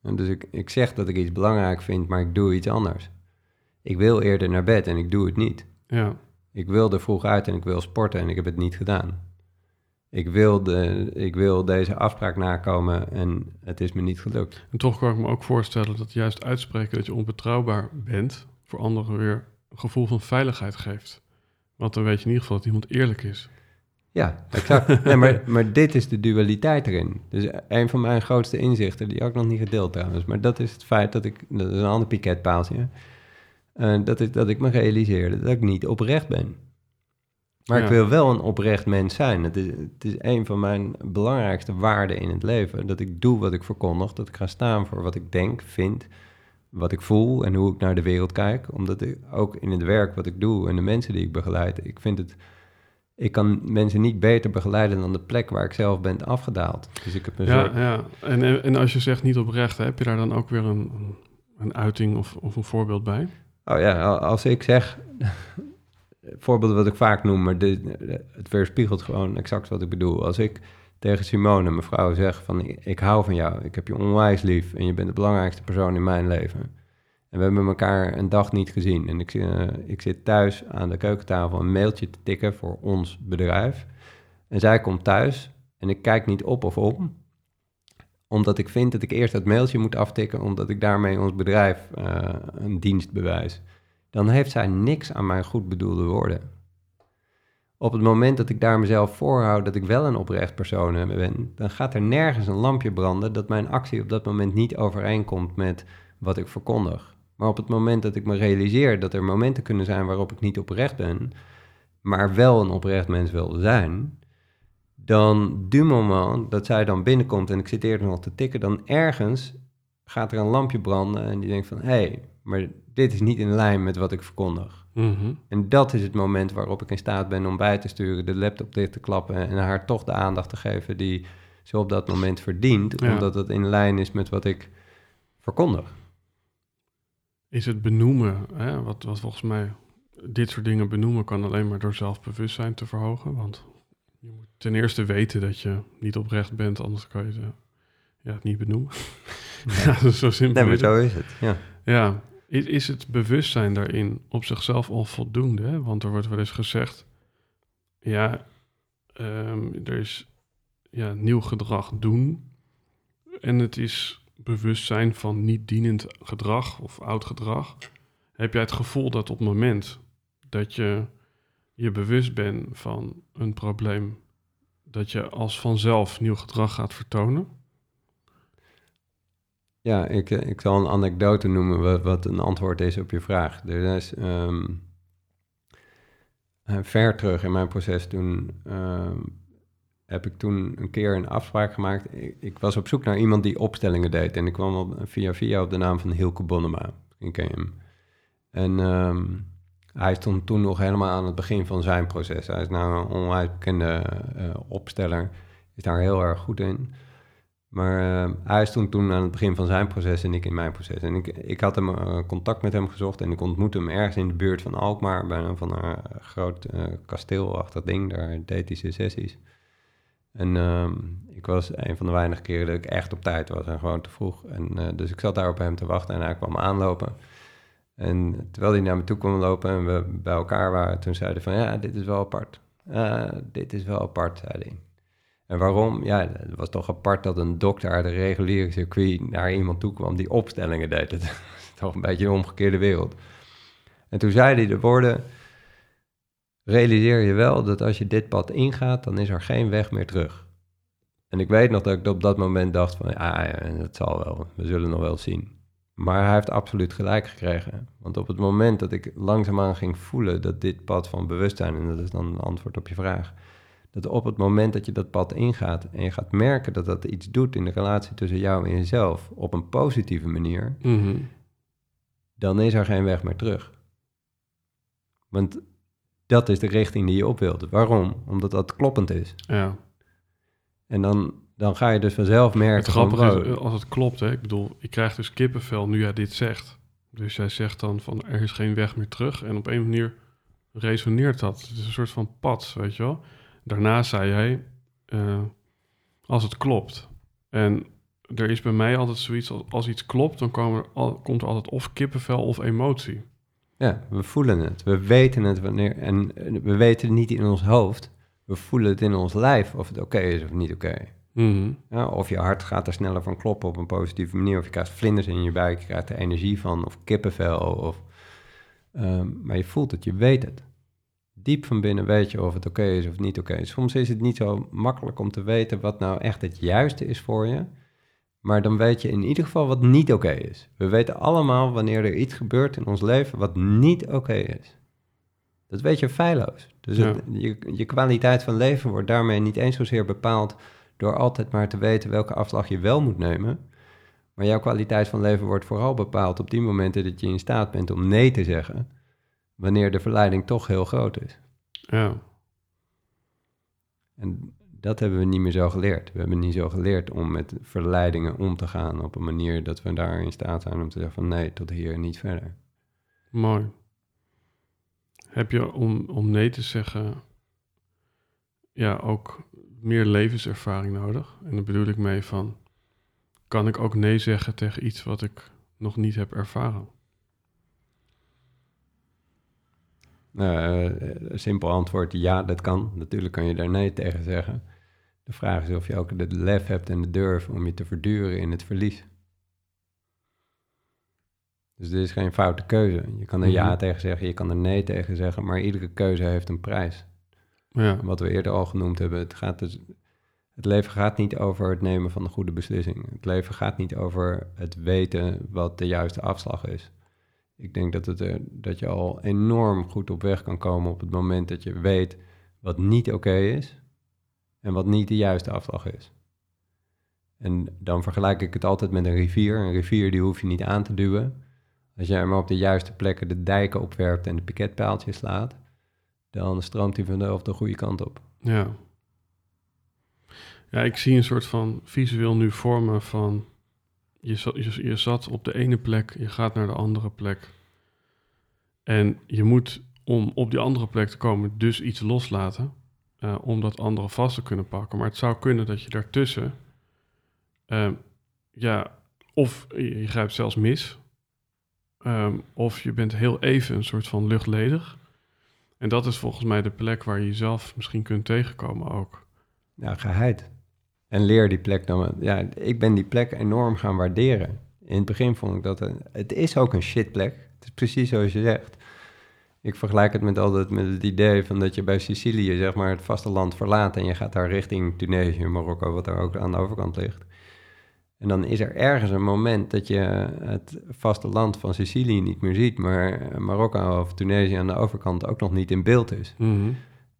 En dus ik, ik zeg dat ik iets belangrijk vind, maar ik doe iets anders. Ik wil eerder naar bed en ik doe het niet. Ja. Ik wil er vroeg uit en ik wil sporten en ik heb het niet gedaan. Ik wil, de, ik wil deze afspraak nakomen en het is me niet gelukt. En toch kan ik me ook voorstellen dat juist uitspreken dat je onbetrouwbaar bent, voor anderen weer gevoel van veiligheid geeft. Want dan weet je in ieder geval dat iemand eerlijk is. Ja, exact. nee, maar, maar dit is de dualiteit erin. Dus een van mijn grootste inzichten, die ook nog niet gedeeld trouwens, maar dat is het feit dat ik, dat is een ander piketpaaltje, eh, dat is dat ik me realiseerde dat ik niet oprecht ben. Maar ik wil wel een oprecht mens zijn. Het is, het is een van mijn belangrijkste waarden in het leven. Dat ik doe wat ik verkondig. Dat ik ga staan voor wat ik denk, vind, wat ik voel en hoe ik naar de wereld kijk. Omdat ik ook in het werk wat ik doe en de mensen die ik begeleid, ik vind het. Ik kan mensen niet beter begeleiden dan de plek waar ik zelf ben afgedaald. Dus ik heb een Ja, soort. ja. En, en en als je zegt niet oprecht, heb je daar dan ook weer een, een uiting of, of een voorbeeld bij? Oh ja, al- als ik zeg. Voorbeelden wat ik vaak noem, maar dit, het weerspiegelt gewoon exact wat ik bedoel. Als ik tegen Simone, mijn vrouw, zeg van ik, hou van jou, ik heb je onwijs lief en je bent de belangrijkste persoon in mijn leven. En we hebben elkaar een dag niet gezien. En ik, eh, ik zit thuis aan de keukentafel een mailtje te tikken voor ons bedrijf. En zij komt thuis en ik kijk niet op of om. Omdat ik vind dat ik eerst dat mailtje moet aftikken, omdat ik daarmee ons bedrijf eh, een dienst bewijs. Dan heeft zij niks aan mijn goed bedoelde woorden. Op het moment dat ik daar mezelf voorhoud dat ik wel een oprecht persoon ben, dan gaat er nergens een lampje branden dat mijn actie op dat moment niet overeenkomt met wat ik verkondig. Maar op het moment dat ik me realiseer dat er momenten kunnen zijn waarop ik niet oprecht ben, maar wel een oprecht mens wil zijn, dan du moment dat zij dan binnenkomt en ik zit eerder nog te tikken, dan ergens gaat er een lampje branden en die denkt van, hé, hey, maar dit is niet in lijn met wat ik verkondig. Mhm. En dat is het moment waarop ik in staat ben om bij te sturen, de laptop dicht te klappen en haar toch de aandacht te geven die ze op dat moment verdient, Ja. omdat het in lijn is met wat ik verkondig. Is het benoemen, hè, wat, wat volgens mij dit soort dingen benoemen kan alleen maar door zelfbewustzijn te verhogen. Want je moet ten eerste weten dat je niet oprecht bent, anders kan je eh, ja, het niet benoemen. ja, dat is zo simpel. Nee, maar zo is het. Ja. Ja, is, is het bewustzijn daarin op zichzelf al voldoende? Want er wordt wel eens gezegd, ja, ehm, er is ja, nieuw gedrag doen. En het is bewustzijn van niet dienend gedrag of oud gedrag. Heb jij het gevoel dat op het moment dat je je bewust bent van een probleem, dat je als vanzelf nieuw gedrag gaat vertonen? Ja, ik, eh, ik zal een anekdote noemen wat, een antwoord is op je vraag. Er is ehm, eh, ver terug in mijn proces toen ehm, heb ik toen een keer een afspraak gemaakt. Ik, ik was op zoek naar iemand die opstellingen deed en ik kwam op, via via op de naam van Hilke Bonnema. Ik ken hem. En ehm, hij stond toen nog helemaal aan het begin van zijn proces. Hij is nou een onwijs bekende eh, opsteller, is daar heel erg goed in. Maar eh, hij stond toen aan het begin van zijn proces en ik in mijn proces. En ik, ik had hem eh, contact met hem gezocht en ik ontmoette hem ergens in de buurt van Alkmaar... bij een van een groot eh, kasteelachtig ding, daar deed hij zijn sessies. En ehm, ik was een van de weinige keren dat ik echt op tijd was en gewoon te vroeg. En, eh, dus ik zat daar op hem te wachten en hij kwam aanlopen. En terwijl hij naar me toe kwam lopen en we bij elkaar waren... toen zei hij van, ja, dit is wel apart. "Ah, dit is wel apart, zei hij. En waarom? Ja, het was toch apart dat een dokter uit een reguliere circuit naar iemand toe kwam die opstellingen deed. Dat is toch een beetje een omgekeerde wereld. En toen zei hij de woorden: Realiseer je wel dat als je dit pad ingaat, dan is er geen weg meer terug. En ik weet nog dat ik op dat moment dacht: van ja, ja, dat zal wel, we zullen nog wel zien. Maar hij heeft absoluut gelijk gekregen. Want op het moment dat ik langzaamaan ging voelen dat dit pad van bewustzijn, en dat is dan een antwoord op je vraag, dat op het moment dat je dat pad ingaat en je gaat merken dat dat iets doet in de relatie tussen jou en jezelf op een positieve manier, Mhm. dan is er geen weg meer terug. Want dat is de richting die je op wilt. Waarom? Omdat dat kloppend is. Ja. En dan, dan ga je dus vanzelf merken... Het grappige is, wow, eh, als het klopt, hè, ik bedoel, ik krijg dus kippenvel nu jij dit zegt. Dus jij zegt dan van er is geen weg meer terug. En op een manier resoneert dat. Het is een soort van pad, weet je wel. Daarna zei hij, uh, als het klopt. En er is bij mij altijd zoiets, als, als iets klopt, dan komen er al, komt er altijd of kippenvel of emotie. Ja, we voelen het. We weten het wanneer. En we weten het niet in ons hoofd. We voelen het in ons lijf of het oké is of niet oké. Mhm. ja, of je hart gaat er sneller van kloppen op een positieve manier. Of je krijgt vlinders in je buik, je krijgt er energie van. Of kippenvel. Of, um, maar je voelt het, je weet het. Diep van binnen weet je of het oké is of niet oké is. Soms is het niet zo makkelijk om te weten wat nou echt het juiste is voor je. Maar dan weet je in ieder geval wat niet oké is. We weten allemaal wanneer er iets gebeurt in ons leven wat niet oké is. Dat weet je feilloos. Dus je, je kwaliteit van leven wordt daarmee niet eens zozeer bepaald door altijd maar te weten welke afslag je wel moet nemen. Maar jouw kwaliteit van leven wordt vooral bepaald op die momenten dat je in staat bent om nee te zeggen, wanneer de verleiding toch heel groot is. Ja. En dat hebben we niet meer zo geleerd. We hebben niet zo geleerd om met verleidingen om te gaan op een manier dat we daar in staat zijn om te zeggen van nee, tot hier en niet verder. Mooi. Heb je om, om nee te zeggen, ja, ook meer levenservaring nodig? En daar bedoel ik mee van, kan ik ook nee zeggen tegen iets wat ik nog niet heb ervaren? Nou, uh, simpel antwoord, ja, dat kan. Natuurlijk kan je daar nee tegen zeggen. De vraag is of je ook de lef hebt en de durf om je te verduren in het verlies. Dus dit is geen foute keuze. Je kan er ja mhm. tegen zeggen, je kan er nee tegen zeggen, maar iedere keuze heeft een prijs. Ja. Wat we eerder al genoemd hebben, het, gaat dus, het leven gaat niet over het nemen van een goede beslissing. Het leven gaat niet over het weten wat de juiste afslag is. Ik denk dat, het, er, dat je al enorm goed op weg kan komen op het moment dat je weet wat niet oké is en wat niet de juiste afslag is. En dan vergelijk ik het altijd met een rivier. Een rivier die hoef je niet aan te duwen. Als jij maar op de juiste plekken de dijken opwerpt en de piketpaaltjes slaat, dan stroomt hij vanzelf de goede kant op. Ja. Ja, ik zie een soort van visueel nu vormen van je zat, je, je zat op de ene plek, je gaat naar de andere plek. En je moet om op die andere plek te komen dus iets loslaten. Uh, om dat andere vast te kunnen pakken. Maar het zou kunnen dat je daartussen, uh, ja, of je, grijpt zelfs mis, um, of je bent heel even een soort van luchtledig. En dat is volgens mij de plek waar je jezelf misschien kunt tegenkomen ook. Ja, geheid. En leer die plek dan. Ja, ik ben die plek enorm gaan waarderen. In het begin vond ik dat een, het is ook een shitplek. Het is precies zoals je zegt. Ik vergelijk het met altijd met het idee van dat je bij Sicilië zeg maar het vasteland verlaat en je gaat daar richting Tunesië, Marokko, wat daar ook aan de overkant ligt. En dan is er ergens een moment dat je het vasteland van Sicilië niet meer ziet, maar Marokko of Tunesië aan de overkant ook nog niet in beeld is. Mm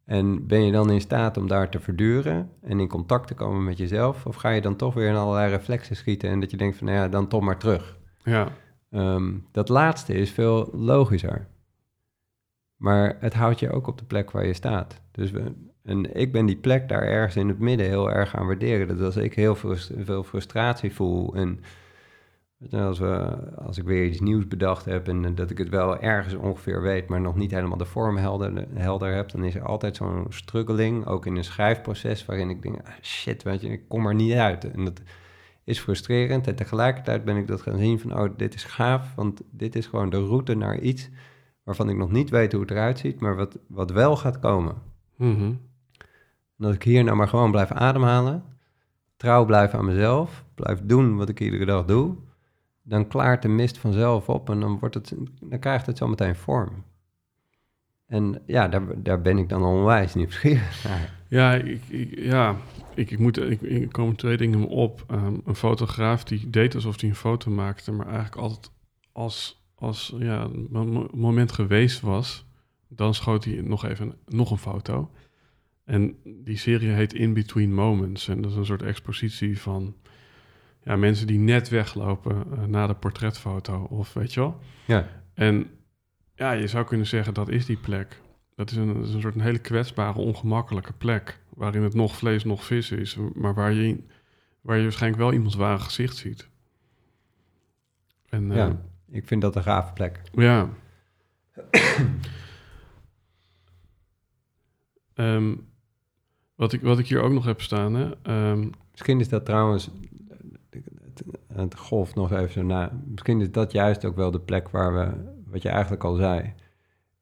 en ben je dan in staat om daar te verduren en in contact te komen met jezelf? Of ga je dan toch weer in allerlei reflexen schieten en dat je denkt van, nou ja, dan toch maar terug? Ja. Ehm, dat laatste is veel logischer. Maar het houdt je ook op de plek waar je staat. Dus we, en ik ben die plek daar ergens in het midden heel erg aan waarderen. Dat als ik heel veel frustratie voel en als, we, als ik weer iets nieuws bedacht heb en dat ik het wel ergens ongeveer weet, maar nog niet helemaal de vorm helder, helder heb, dan is er altijd zo'n struggeling, ook in een schrijfproces, waarin ik denk, ah, shit, weet je, ik kom er niet uit. En dat is frustrerend. En tegelijkertijd ben ik dat gaan zien van, oh, dit is gaaf, want dit is gewoon de route naar iets waarvan ik nog niet weet hoe het eruit ziet, maar wat, wat wel gaat komen. Mm En als ik hier nou maar gewoon blijf ademhalen, trouw blijf aan mezelf, blijf doen wat ik iedere dag doe, dan klaart de mist vanzelf op en dan, wordt het, dan krijgt het zo meteen vorm. En ja, daar, daar ben ik dan onwijs nieuwsgierig naar. Ja, ik, ik ja, ik, ik moet, ik, ik komen twee dingen op. Um, een fotograaf die deed alsof hij een foto maakte, maar eigenlijk altijd als, als ja, een moment geweest was, dan schoot hij nog even nog een foto. En die serie heet In Between Moments. En dat is een soort expositie van ja, mensen die net weglopen uh, na de portretfoto of weet je wel. Ja. En ja, je zou kunnen zeggen dat is die plek. Dat is een, dat is een soort een hele kwetsbare, ongemakkelijke plek. Waarin het nog vlees, nog vis is. Maar waar je, waar je waarschijnlijk wel iemands ware gezicht ziet. En, ja. Uh, ik vind dat een gave plek. Ja. Ehm, wat, ik, wat ik hier ook nog heb staan, hè, ehm, Misschien is dat trouwens, het, golf nog even zo na. Misschien is dat juist ook wel de plek waar we, wat je eigenlijk al zei,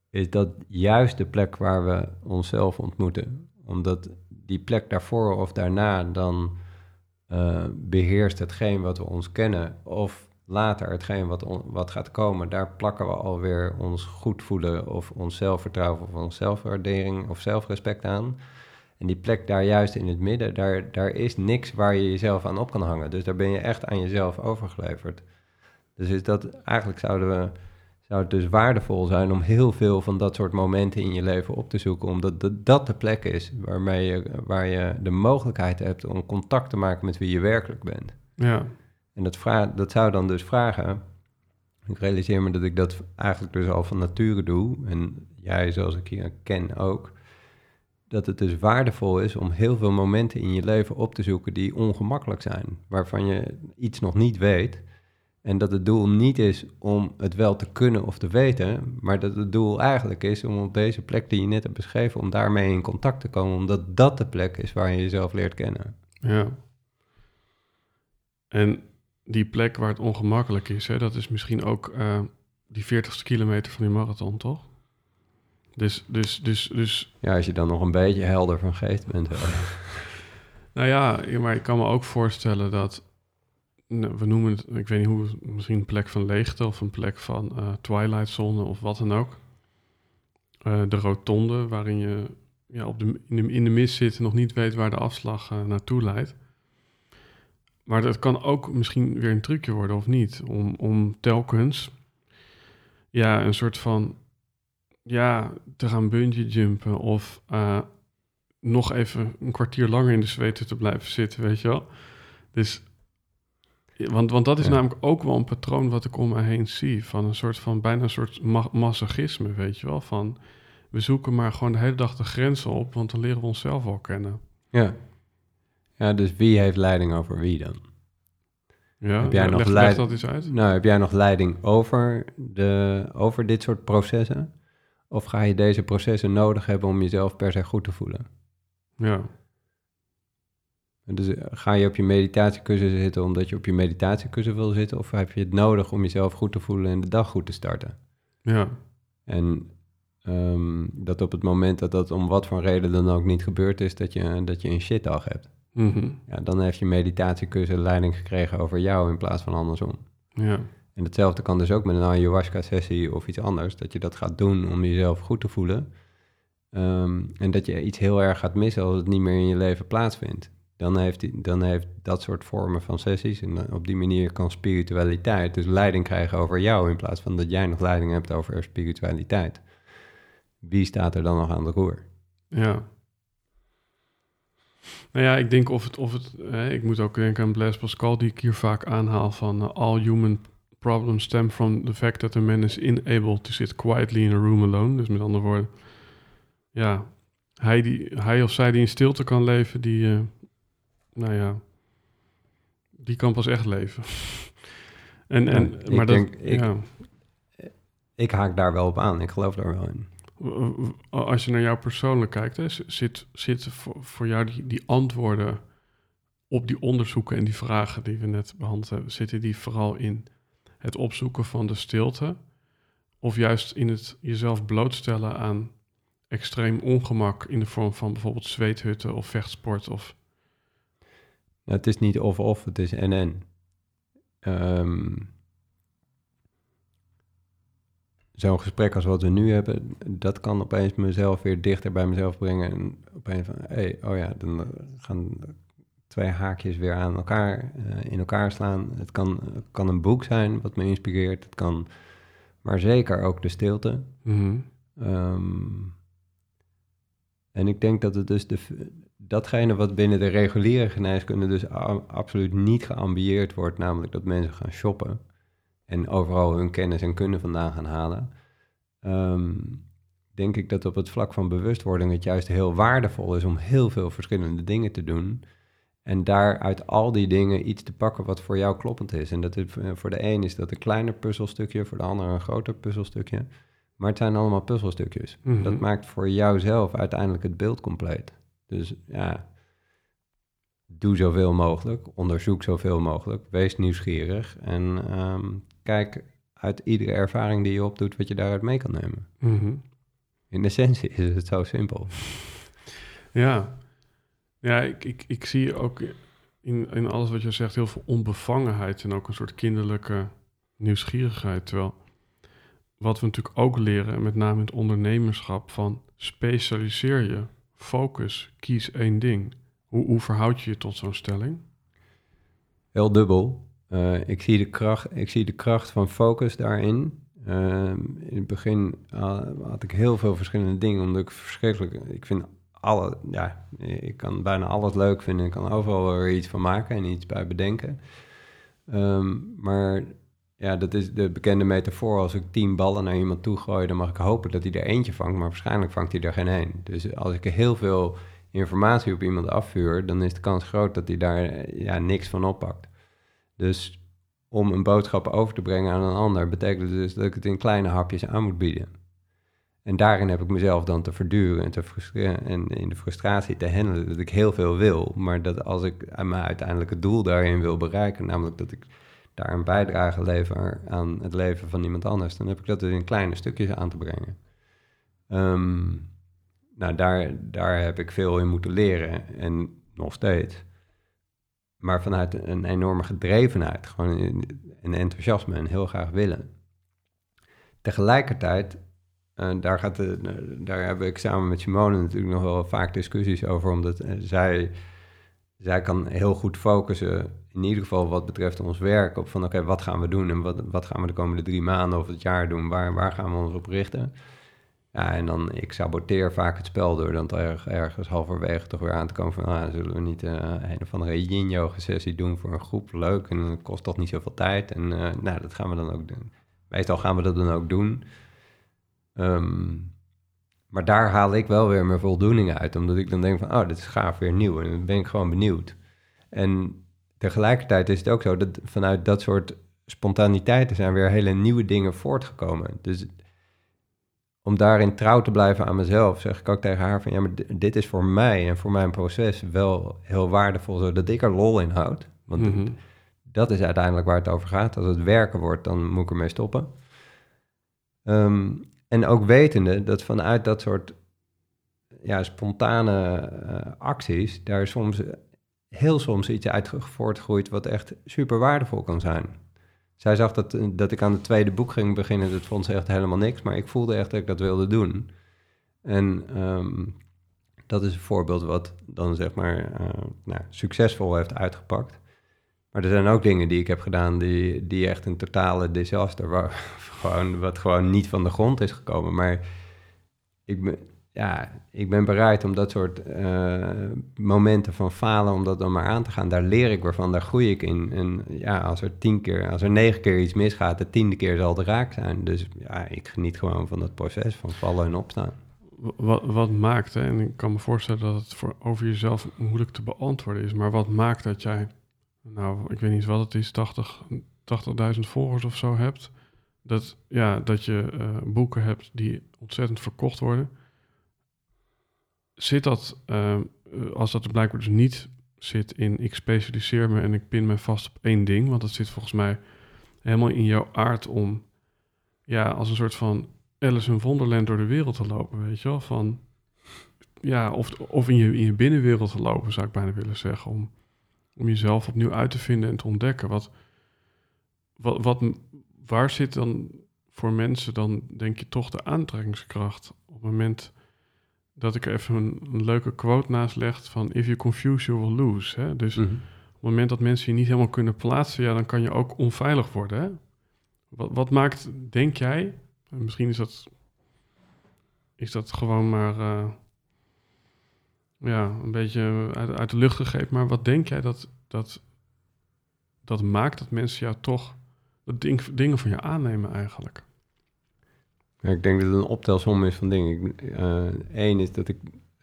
is dat juist de plek waar we onszelf ontmoeten. Omdat die plek daarvoor of daarna dan eh, beheerst hetgeen wat we ons kennen. Of later hetgeen wat, wat gaat komen. Daar plakken we alweer ons goed voelen of ons zelfvertrouwen of ons zelfwaardering of zelfrespect aan. En die plek daar juist in het midden, daar, daar is niks waar je jezelf aan op kan hangen. Dus daar ben je echt aan jezelf overgeleverd. Dus is dat, eigenlijk zouden we, zou het dus waardevol zijn om heel veel van dat soort momenten in je leven op te zoeken. Omdat dat, dat de plek is waarmee je, waar je de mogelijkheid hebt om contact te maken met wie je werkelijk bent. ja, En dat, vra- dat zou dan dus vragen. Ik realiseer me dat ik dat eigenlijk dus al van nature doe. En jij, zoals ik je ken, ook. Dat het dus waardevol is om heel veel momenten in je leven op te zoeken die ongemakkelijk zijn. Waarvan je iets nog niet weet. En dat het doel niet is om het wel te kunnen of te weten. Maar dat het doel eigenlijk is om op deze plek die je net hebt beschreven. Om daarmee in contact te komen. Omdat dat de plek is waar je jezelf leert kennen. ja. En die plek waar het ongemakkelijk is, hè, dat is misschien ook eh, die 40ste kilometer van die marathon, toch? Dus, dus, dus, dus Ja, als je dan nog een beetje helder van geest bent. Nou ja, maar ik kan me ook voorstellen dat, nou, we noemen het, ik weet niet hoe, misschien een plek van leegte of een plek van eh, twilight zone of wat dan ook. Eh, de rotonde, waarin je ja, op de, in, de, in de mist zit en nog niet weet waar de afslag eh, naartoe leidt. Maar dat kan ook misschien weer een trucje worden of niet, om, om telkens ja, een soort van ja, te gaan bungee jumpen of eh, nog even een kwartier langer in de zweten te blijven zitten, weet je wel. Dus, want, want dat is Ja. namelijk ook wel een patroon wat ik om me heen zie. Van een soort van, bijna een soort ma masochisme, weet je wel. Van, we zoeken maar gewoon de hele dag de grenzen op, want dan leren we onszelf wel kennen. Ja. Ja, dus wie heeft leiding over wie dan? Ja, Heb jij nog leid- dat eens uit? Nou, heb jij nog leiding over, de, over dit soort processen? Of ga je deze processen nodig hebben om jezelf per se goed te voelen? Ja, Dus eh, ga je op je meditatiekussen zitten omdat je op je meditatiekussen wil zitten? Of heb je het nodig om jezelf goed te voelen en de dag goed te starten? ja, En ehm, dat op het moment dat dat om wat voor reden dan ook niet gebeurd is, dat je, dat je een shitdag hebt. mhm, Ja, dan heeft je meditatiekussen leiding gekregen over jou in plaats van andersom. ja, En hetzelfde kan dus ook met een ayahuasca-sessie of iets anders. Dat je dat gaat doen om jezelf goed te voelen. Ehm, en dat je iets heel erg gaat missen als het niet meer in je leven plaatsvindt. Dan heeft, dan heeft dat soort vormen van sessies... en op die manier kan spiritualiteit dus leiding krijgen over jou... in plaats van dat jij nog leiding hebt over spiritualiteit. Wie staat er dan nog aan de roer? ja. Nou ja, ik denk of het, of het ik moet ook denken aan Blaise Pascal, die ik hier vaak aanhaal van eh, all human problems stem from the fact that a man is unable to sit quietly in a room alone. Dus met andere woorden, ja, hij, die, hij of zij die in stilte kan leven, die, eh, nou ja, die kan pas echt leven. en, en, Ja, ik maar denk- dat, ik- ja, Ik haak daar wel op aan, ik geloof daar wel in. als je naar jou persoonlijk kijkt, hè, zit, zit voor, voor jou die, die antwoorden op die onderzoeken en die vragen die we net behandeld hebben, zitten die vooral in het opzoeken van de stilte? Of juist in het jezelf blootstellen aan extreem ongemak in de vorm van bijvoorbeeld zweethutten of vechtsport? Of, Nou, het is niet of-of, het is en-en. Ehm, Zo'n gesprek als wat we nu hebben, dat kan opeens mezelf weer dichter bij mezelf brengen. En opeens van, hé, hey, oh ja, dan gaan twee haakjes weer aan elkaar, eh, in elkaar slaan. Het kan, kan een boek zijn wat me inspireert. Het kan, maar zeker ook de stilte. Mhm. Ehm, en ik denk dat het dus de, datgene wat binnen de reguliere geneeskunde dus absoluut niet geambieerd wordt, namelijk dat mensen gaan shoppen en overal hun kennis en kunde vandaan gaan halen, ehm, denk ik dat op het vlak van bewustwording het juist heel waardevol is om heel veel verschillende dingen te doen En daar uit al die dingen iets te pakken wat voor jou kloppend is. En dat is, eh, voor de een is dat een kleiner puzzelstukje, voor de ander een groter puzzelstukje. Maar het zijn allemaal puzzelstukjes. Mhm. Dat maakt voor jouzelf uiteindelijk het beeld compleet. Dus ja, doe zoveel mogelijk, onderzoek zoveel mogelijk, wees nieuwsgierig en ehm, kijk uit iedere ervaring die je opdoet wat je daaruit mee kan nemen. Mhm. In essentie is het zo simpel. Ja, ja ik, ik, ik zie ook in, in alles wat je zegt heel veel onbevangenheid en ook een soort kinderlijke nieuwsgierigheid. Terwijl wat we natuurlijk ook leren, met name in het ondernemerschap, van specialiseer je, focus, kies één ding. Hoe, hoe verhoud je je tot zo'n stelling? Heel dubbel. Eh, ik, zie de kracht, ik zie de kracht van focus daarin. Ehm, in het begin uh, had ik heel veel verschillende dingen, omdat ik verschrikkelijk... Ik vind alle... Ja, ik kan bijna alles leuk vinden. Ik kan overal weer iets van maken en iets bij bedenken. Ehm, maar ja, dat is de bekende metafoor. Als ik tien ballen naar iemand toe gooi, dan mag ik hopen dat hij er eentje vangt, maar waarschijnlijk vangt hij er geen één. Dus als ik heel veel informatie op iemand afvuur, dan is de kans groot dat hij daar ja, niks van oppakt. Dus om een boodschap over te brengen aan een ander, betekent dus dat ik het in kleine hapjes aan moet bieden. En daarin heb ik mezelf dan te verduren en, te frustreren en in de frustratie te handelen dat ik heel veel wil, maar dat als ik mijn uiteindelijke doel daarin wil bereiken, namelijk dat ik daar een bijdrage lever aan het leven van iemand anders, dan heb ik dat dus in kleine stukjes aan te brengen. Um, nou, daar, daar heb ik veel in moeten leren en nog steeds. Maar vanuit een enorme gedrevenheid, gewoon een enthousiasme en heel graag willen. Tegelijkertijd, uh, daar, gaat de, daar heb ik samen met Simone natuurlijk nog wel vaak discussies over, omdat uh, zij, zij kan heel goed focussen, in ieder geval wat betreft ons werk, op van oké, wat gaan we doen en wat, wat gaan we de komende drie maanden of het jaar doen, waar, waar gaan we ons op richten. Ja, en dan, ik saboteer vaak het spel door dan er, ergens halverwege toch weer aan te komen van, ah, zullen we niet een of andere yin-yoga sessie doen voor een groep? Leuk, en dat kost toch niet zoveel tijd. En nou, dat gaan we dan ook doen. Meestal gaan we dat dan ook doen. Um, maar daar haal ik wel weer mijn voldoening uit, omdat ik dan denk van, oh, dit is gaaf, weer nieuw. En dan ben ik gewoon benieuwd. En tegelijkertijd is het ook zo dat vanuit dat soort spontaniteiten zijn weer hele nieuwe dingen voortgekomen. Dus om daarin trouw te blijven aan mezelf, zeg ik ook tegen haar van ja, maar dit is voor mij en voor mijn proces wel heel waardevol, zodat ik er lol in houd. Want mm -hmm. dat is uiteindelijk waar het over gaat. Als het werken wordt, dan moet ik ermee stoppen. Um, en ook wetende dat vanuit dat soort ja, spontane uh, acties, daar soms heel soms iets uit voortgroeit wat echt super waardevol kan zijn. Zij zag dat, dat ik aan het tweede boek ging beginnen. Dat vond ze echt helemaal niks. Maar ik voelde echt dat ik dat wilde doen. En um, dat is een voorbeeld wat dan zeg maar uh, nou, succesvol heeft uitgepakt. Maar er zijn ook dingen die ik heb gedaan die, die echt een totale disaster waren. gewoon, wat gewoon niet van de grond is gekomen. Maar ik ben, ja, ik ben bereid om dat soort uh, momenten van falen, om dat dan maar aan te gaan. Daar leer ik weer daar groei ik in. En ja, als er tien keer, als er negen keer iets misgaat, de tiende keer zal het raak zijn. Dus ja, ik geniet gewoon van dat proces van vallen en opstaan. Wat, wat maakt, hè, en ik kan me voorstellen dat het voor over jezelf moeilijk te beantwoorden is, maar wat maakt dat jij, nou, ik weet niet wat het is, 80, 80.000 volgers of zo hebt, dat, ja, dat je uh, boeken hebt die ontzettend verkocht worden zit dat, uh, als dat blijkbaar dus niet zit in ik specialiseer me en ik pin me vast op één ding, want dat zit volgens mij helemaal in jouw aard om ja, als een soort van Alice in Wonderland door de wereld te lopen, weet je wel? Van, ja, of, of in, je, in je binnenwereld te lopen, zou ik bijna willen zeggen, om, om jezelf opnieuw uit te vinden en te ontdekken. Wat, wat, wat, waar zit dan voor mensen dan, denk je, toch de aantrekkingskracht op het moment dat ik er even een, een, leuke quote naast leg van if you confuse, you will lose. Hè? Dus mm -hmm. op het moment dat mensen je niet helemaal kunnen plaatsen, ja, dan kan je ook onveilig worden. Hè? Wat, wat maakt, denk jij, misschien is dat, is dat gewoon maar uh, ja, een beetje uit, uit, de lucht gegrepen, maar wat denk jij dat, dat, dat maakt dat mensen jou toch dat ding, dingen van je aannemen eigenlijk? Ja, ik denk dat het een optelsom is van dingen. Eén uh, is dat ik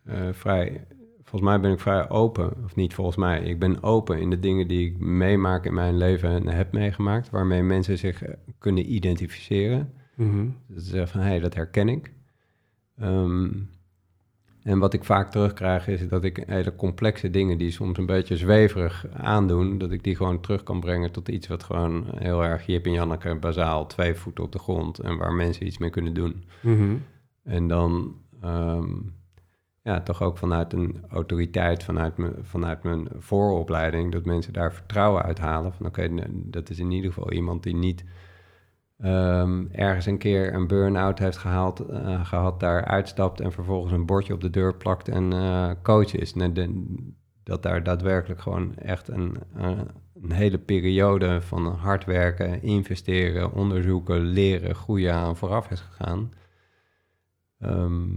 uh, vrij volgens mij ben ik vrij open, of niet volgens mij, ik ben open in de dingen die ik meemaak in mijn leven en heb meegemaakt, waarmee mensen zich eh, kunnen identificeren. Mhm. Dat ze zeggen van, hé, hey, dat herken ik. Ehm, en wat ik vaak terugkrijg is dat ik hele complexe dingen die soms een beetje zweverig aandoen, dat ik die gewoon terug kan brengen tot iets wat gewoon heel erg Jip en Janneke bazaal, twee voeten op de grond en waar mensen iets mee kunnen doen. Mhm. En dan ehm, ja, toch ook vanuit een autoriteit, vanuit mijn, vanuit mijn vooropleiding, dat mensen daar vertrouwen uithalen. Van oké, dat is in ieder geval iemand die niet ehm, ergens een keer een burn-out heeft gehaald, eh, gehad, daar uitstapt en vervolgens een bordje op de deur plakt en eh, coach is. Dat daar daadwerkelijk gewoon echt een, een hele periode van hard werken, investeren, onderzoeken, leren, groeien aan vooraf is gegaan. Ehm,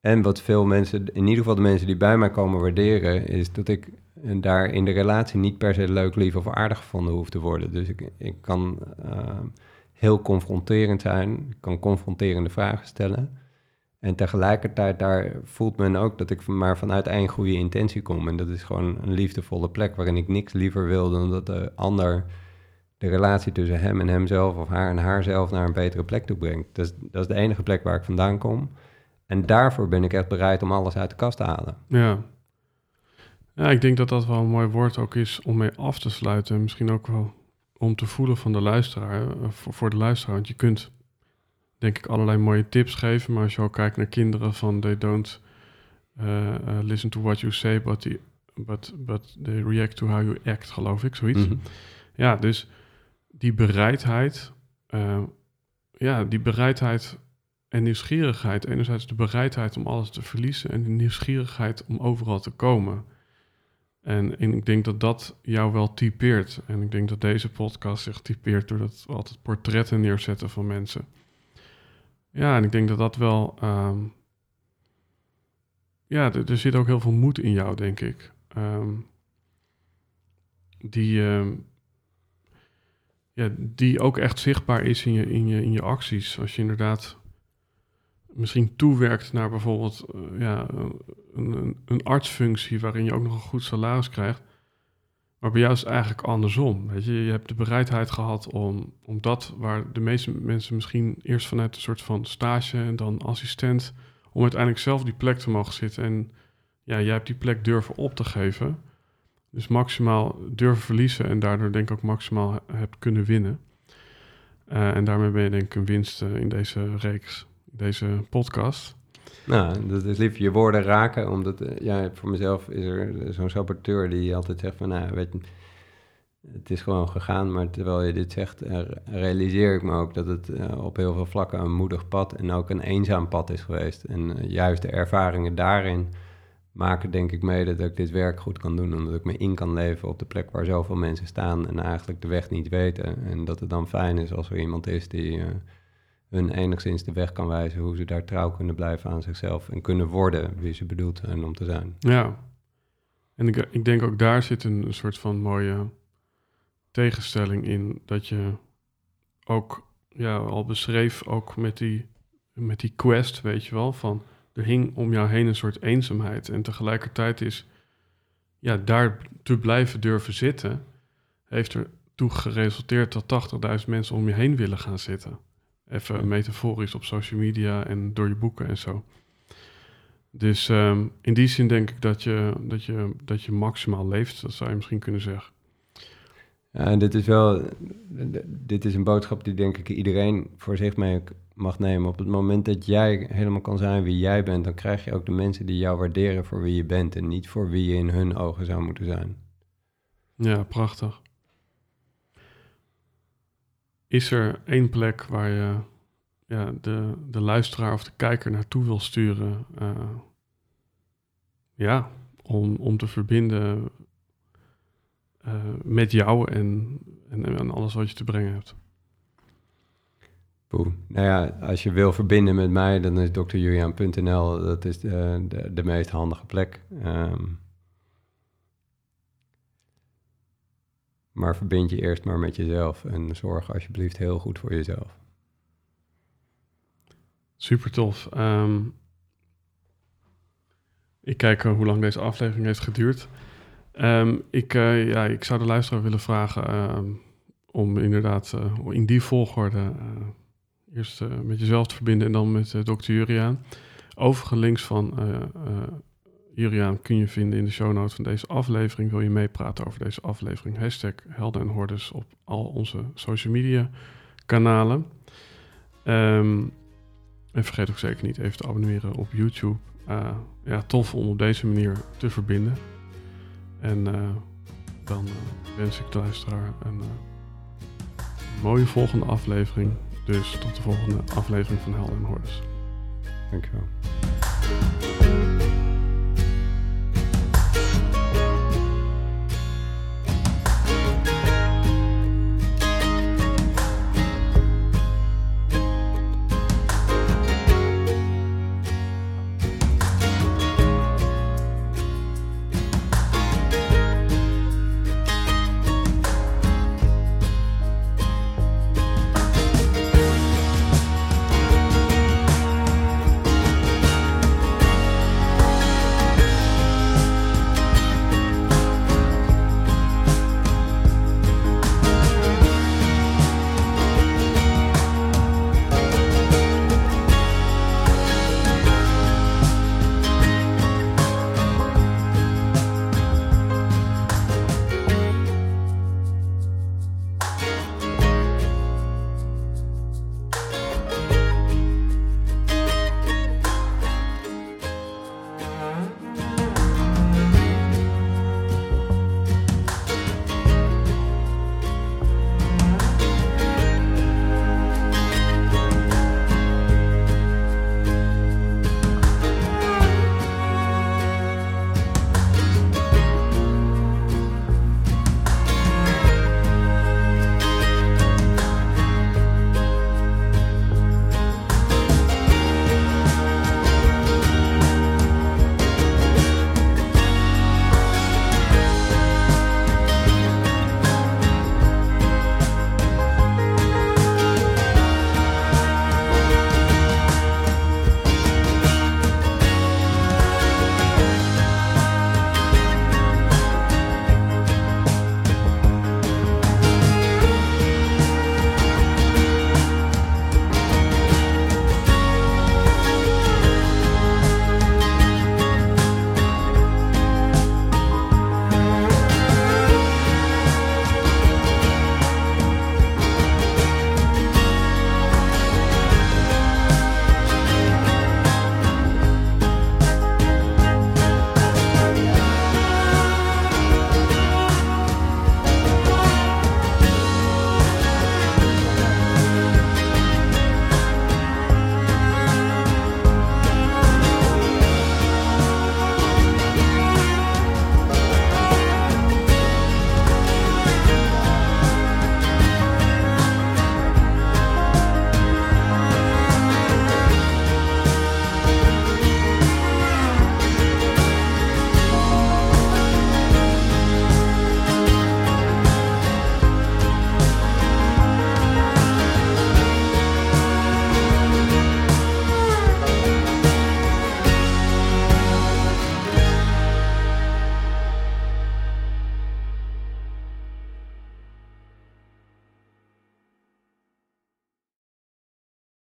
en wat veel mensen, in ieder geval de mensen die bij mij komen waarderen, is dat ik daar in de relatie niet per se leuk, lief of aardig gevonden hoef te worden. Dus ik, ik kan eh, heel confronterend zijn, ik kan confronterende vragen stellen. En tegelijkertijd daar voelt men ook dat ik maar vanuit één goede intentie kom. En dat is gewoon een liefdevolle plek waarin ik niks liever wil dan dat de ander de relatie tussen hem en hemzelf of haar en haarzelf naar een betere plek toe brengt. Dus dat is de enige plek waar ik vandaan kom. En daarvoor ben ik echt bereid om alles uit de kast te halen. Ja. Ja, ik denk dat dat wel een mooi woord ook is om mee af te sluiten. En misschien ook wel om te voelen van de luisteraar, eh, voor, de luisteraar. Want je kunt, denk ik, allerlei mooie tips geven. Maar als je ook kijkt naar kinderen van they don't eh, eh, listen to what you say, but, the, but, but they react to how you act, geloof ik, zoiets. Mhm. Ja, dus die bereidheid, ja, die bereidheid en nieuwsgierigheid. Enerzijds de bereidheid om alles te verliezen en de nieuwsgierigheid om overal te komen. En, en ik denk dat dat jou wel typeert. En ik denk dat deze podcast zich typeert doordat we altijd portretten neerzetten van mensen. Ja, en ik denk dat dat wel. ehm, ja, er, er zit ook heel veel moed in jou, denk ik. Ehm, die, ehm, ja, die ook echt zichtbaar is in je, in, je, in je acties. Als je inderdaad misschien toewerkt naar bijvoorbeeld eh, ja, een, een, artsfunctie waarin je ook nog een goed salaris krijgt. Maar bij jou is eigenlijk andersom. Weet je? je hebt de bereidheid gehad om, om dat waar de meeste mensen misschien eerst vanuit een soort van stage en dan assistent, om uiteindelijk zelf die plek te mogen zitten. En ja, jij hebt die plek durven op te geven. Dus maximaal durven verliezen en daardoor denk ik ook maximaal he- hebt kunnen winnen. Eh, en daarmee ben je denk ik een winst eh, in deze reeks, deze podcast. Nou, dat is lief. Je woorden raken, omdat eh, ja, voor mezelf is er zo'n saboteur die altijd zegt van, nou, weet je, het is gewoon gegaan, maar terwijl je dit zegt, eh, realiseer ik me ook dat het eh, op heel veel vlakken een moedig pad en ook een eenzaam pad is geweest. En juist de ervaringen daarin maken denk ik mede dat ik dit werk goed kan doen, omdat ik me in kan leven op de plek waar zoveel mensen staan en eigenlijk de weg niet weten. En dat het dan fijn is als er iemand is die hun enigszins de weg kan wijzen hoe ze daar trouw kunnen blijven aan zichzelf en kunnen worden wie ze bedoeld zijn om te zijn. Ja. En ik, denk ook daar zit een, een soort van mooie tegenstelling in. Dat je ook ja, al beschreef, ook met die, met die quest, weet je wel, van er hing om jou heen een soort eenzaamheid. En tegelijkertijd is ja, daar te blijven durven zitten, heeft ertoe geresulteerd dat 80.000 mensen om je heen willen gaan zitten. Even metaforisch op social media en door je boeken en zo. Dus ehm, in die zin denk ik dat je, dat, je, dat je maximaal leeft, dat zou je misschien kunnen zeggen. Ja, en dit is wel, dit is een boodschap die denk ik iedereen voor zich mee mag nemen. Op het moment dat jij helemaal kan zijn wie jij bent, dan krijg je ook de mensen die jou waarderen voor wie je bent en niet voor wie je in hun ogen zou moeten zijn. Ja, prachtig. Is er één plek waar je ja, de, de luisteraar of de kijker naartoe wil sturen? eh, ja, om, om te verbinden eh, met jou en, en, alles wat je te brengen hebt. Nou ja, als je wil verbinden met mij, dan is drjuliaan.nl, dat is de, de, de meest handige plek. Ehm, maar verbind je eerst maar met jezelf en zorg alsjeblieft heel goed voor jezelf. Super tof. Ehm, Ik kijk eh, hoe lang deze aflevering heeft geduurd. Ehm, ik, eh, ja, ik zou de luisteraar willen vragen ehm, om inderdaad eh, in die volgorde eerst met jezelf te verbinden en dan met uh, dokter Juriaan. Overige links van Juriaan kun je vinden in de show notes van deze aflevering. Wil je meepraten over deze aflevering? Hashtag Helden en Hordes op al onze social media kanalen. Ehm, en vergeet ook zeker niet even te abonneren op YouTube. Uh, ja, tof om op deze manier te verbinden. En uh, dan uh, wens ik de luisteraar een mooie volgende aflevering. Dus tot de volgende aflevering van Helden en Hordes. Dankjewel.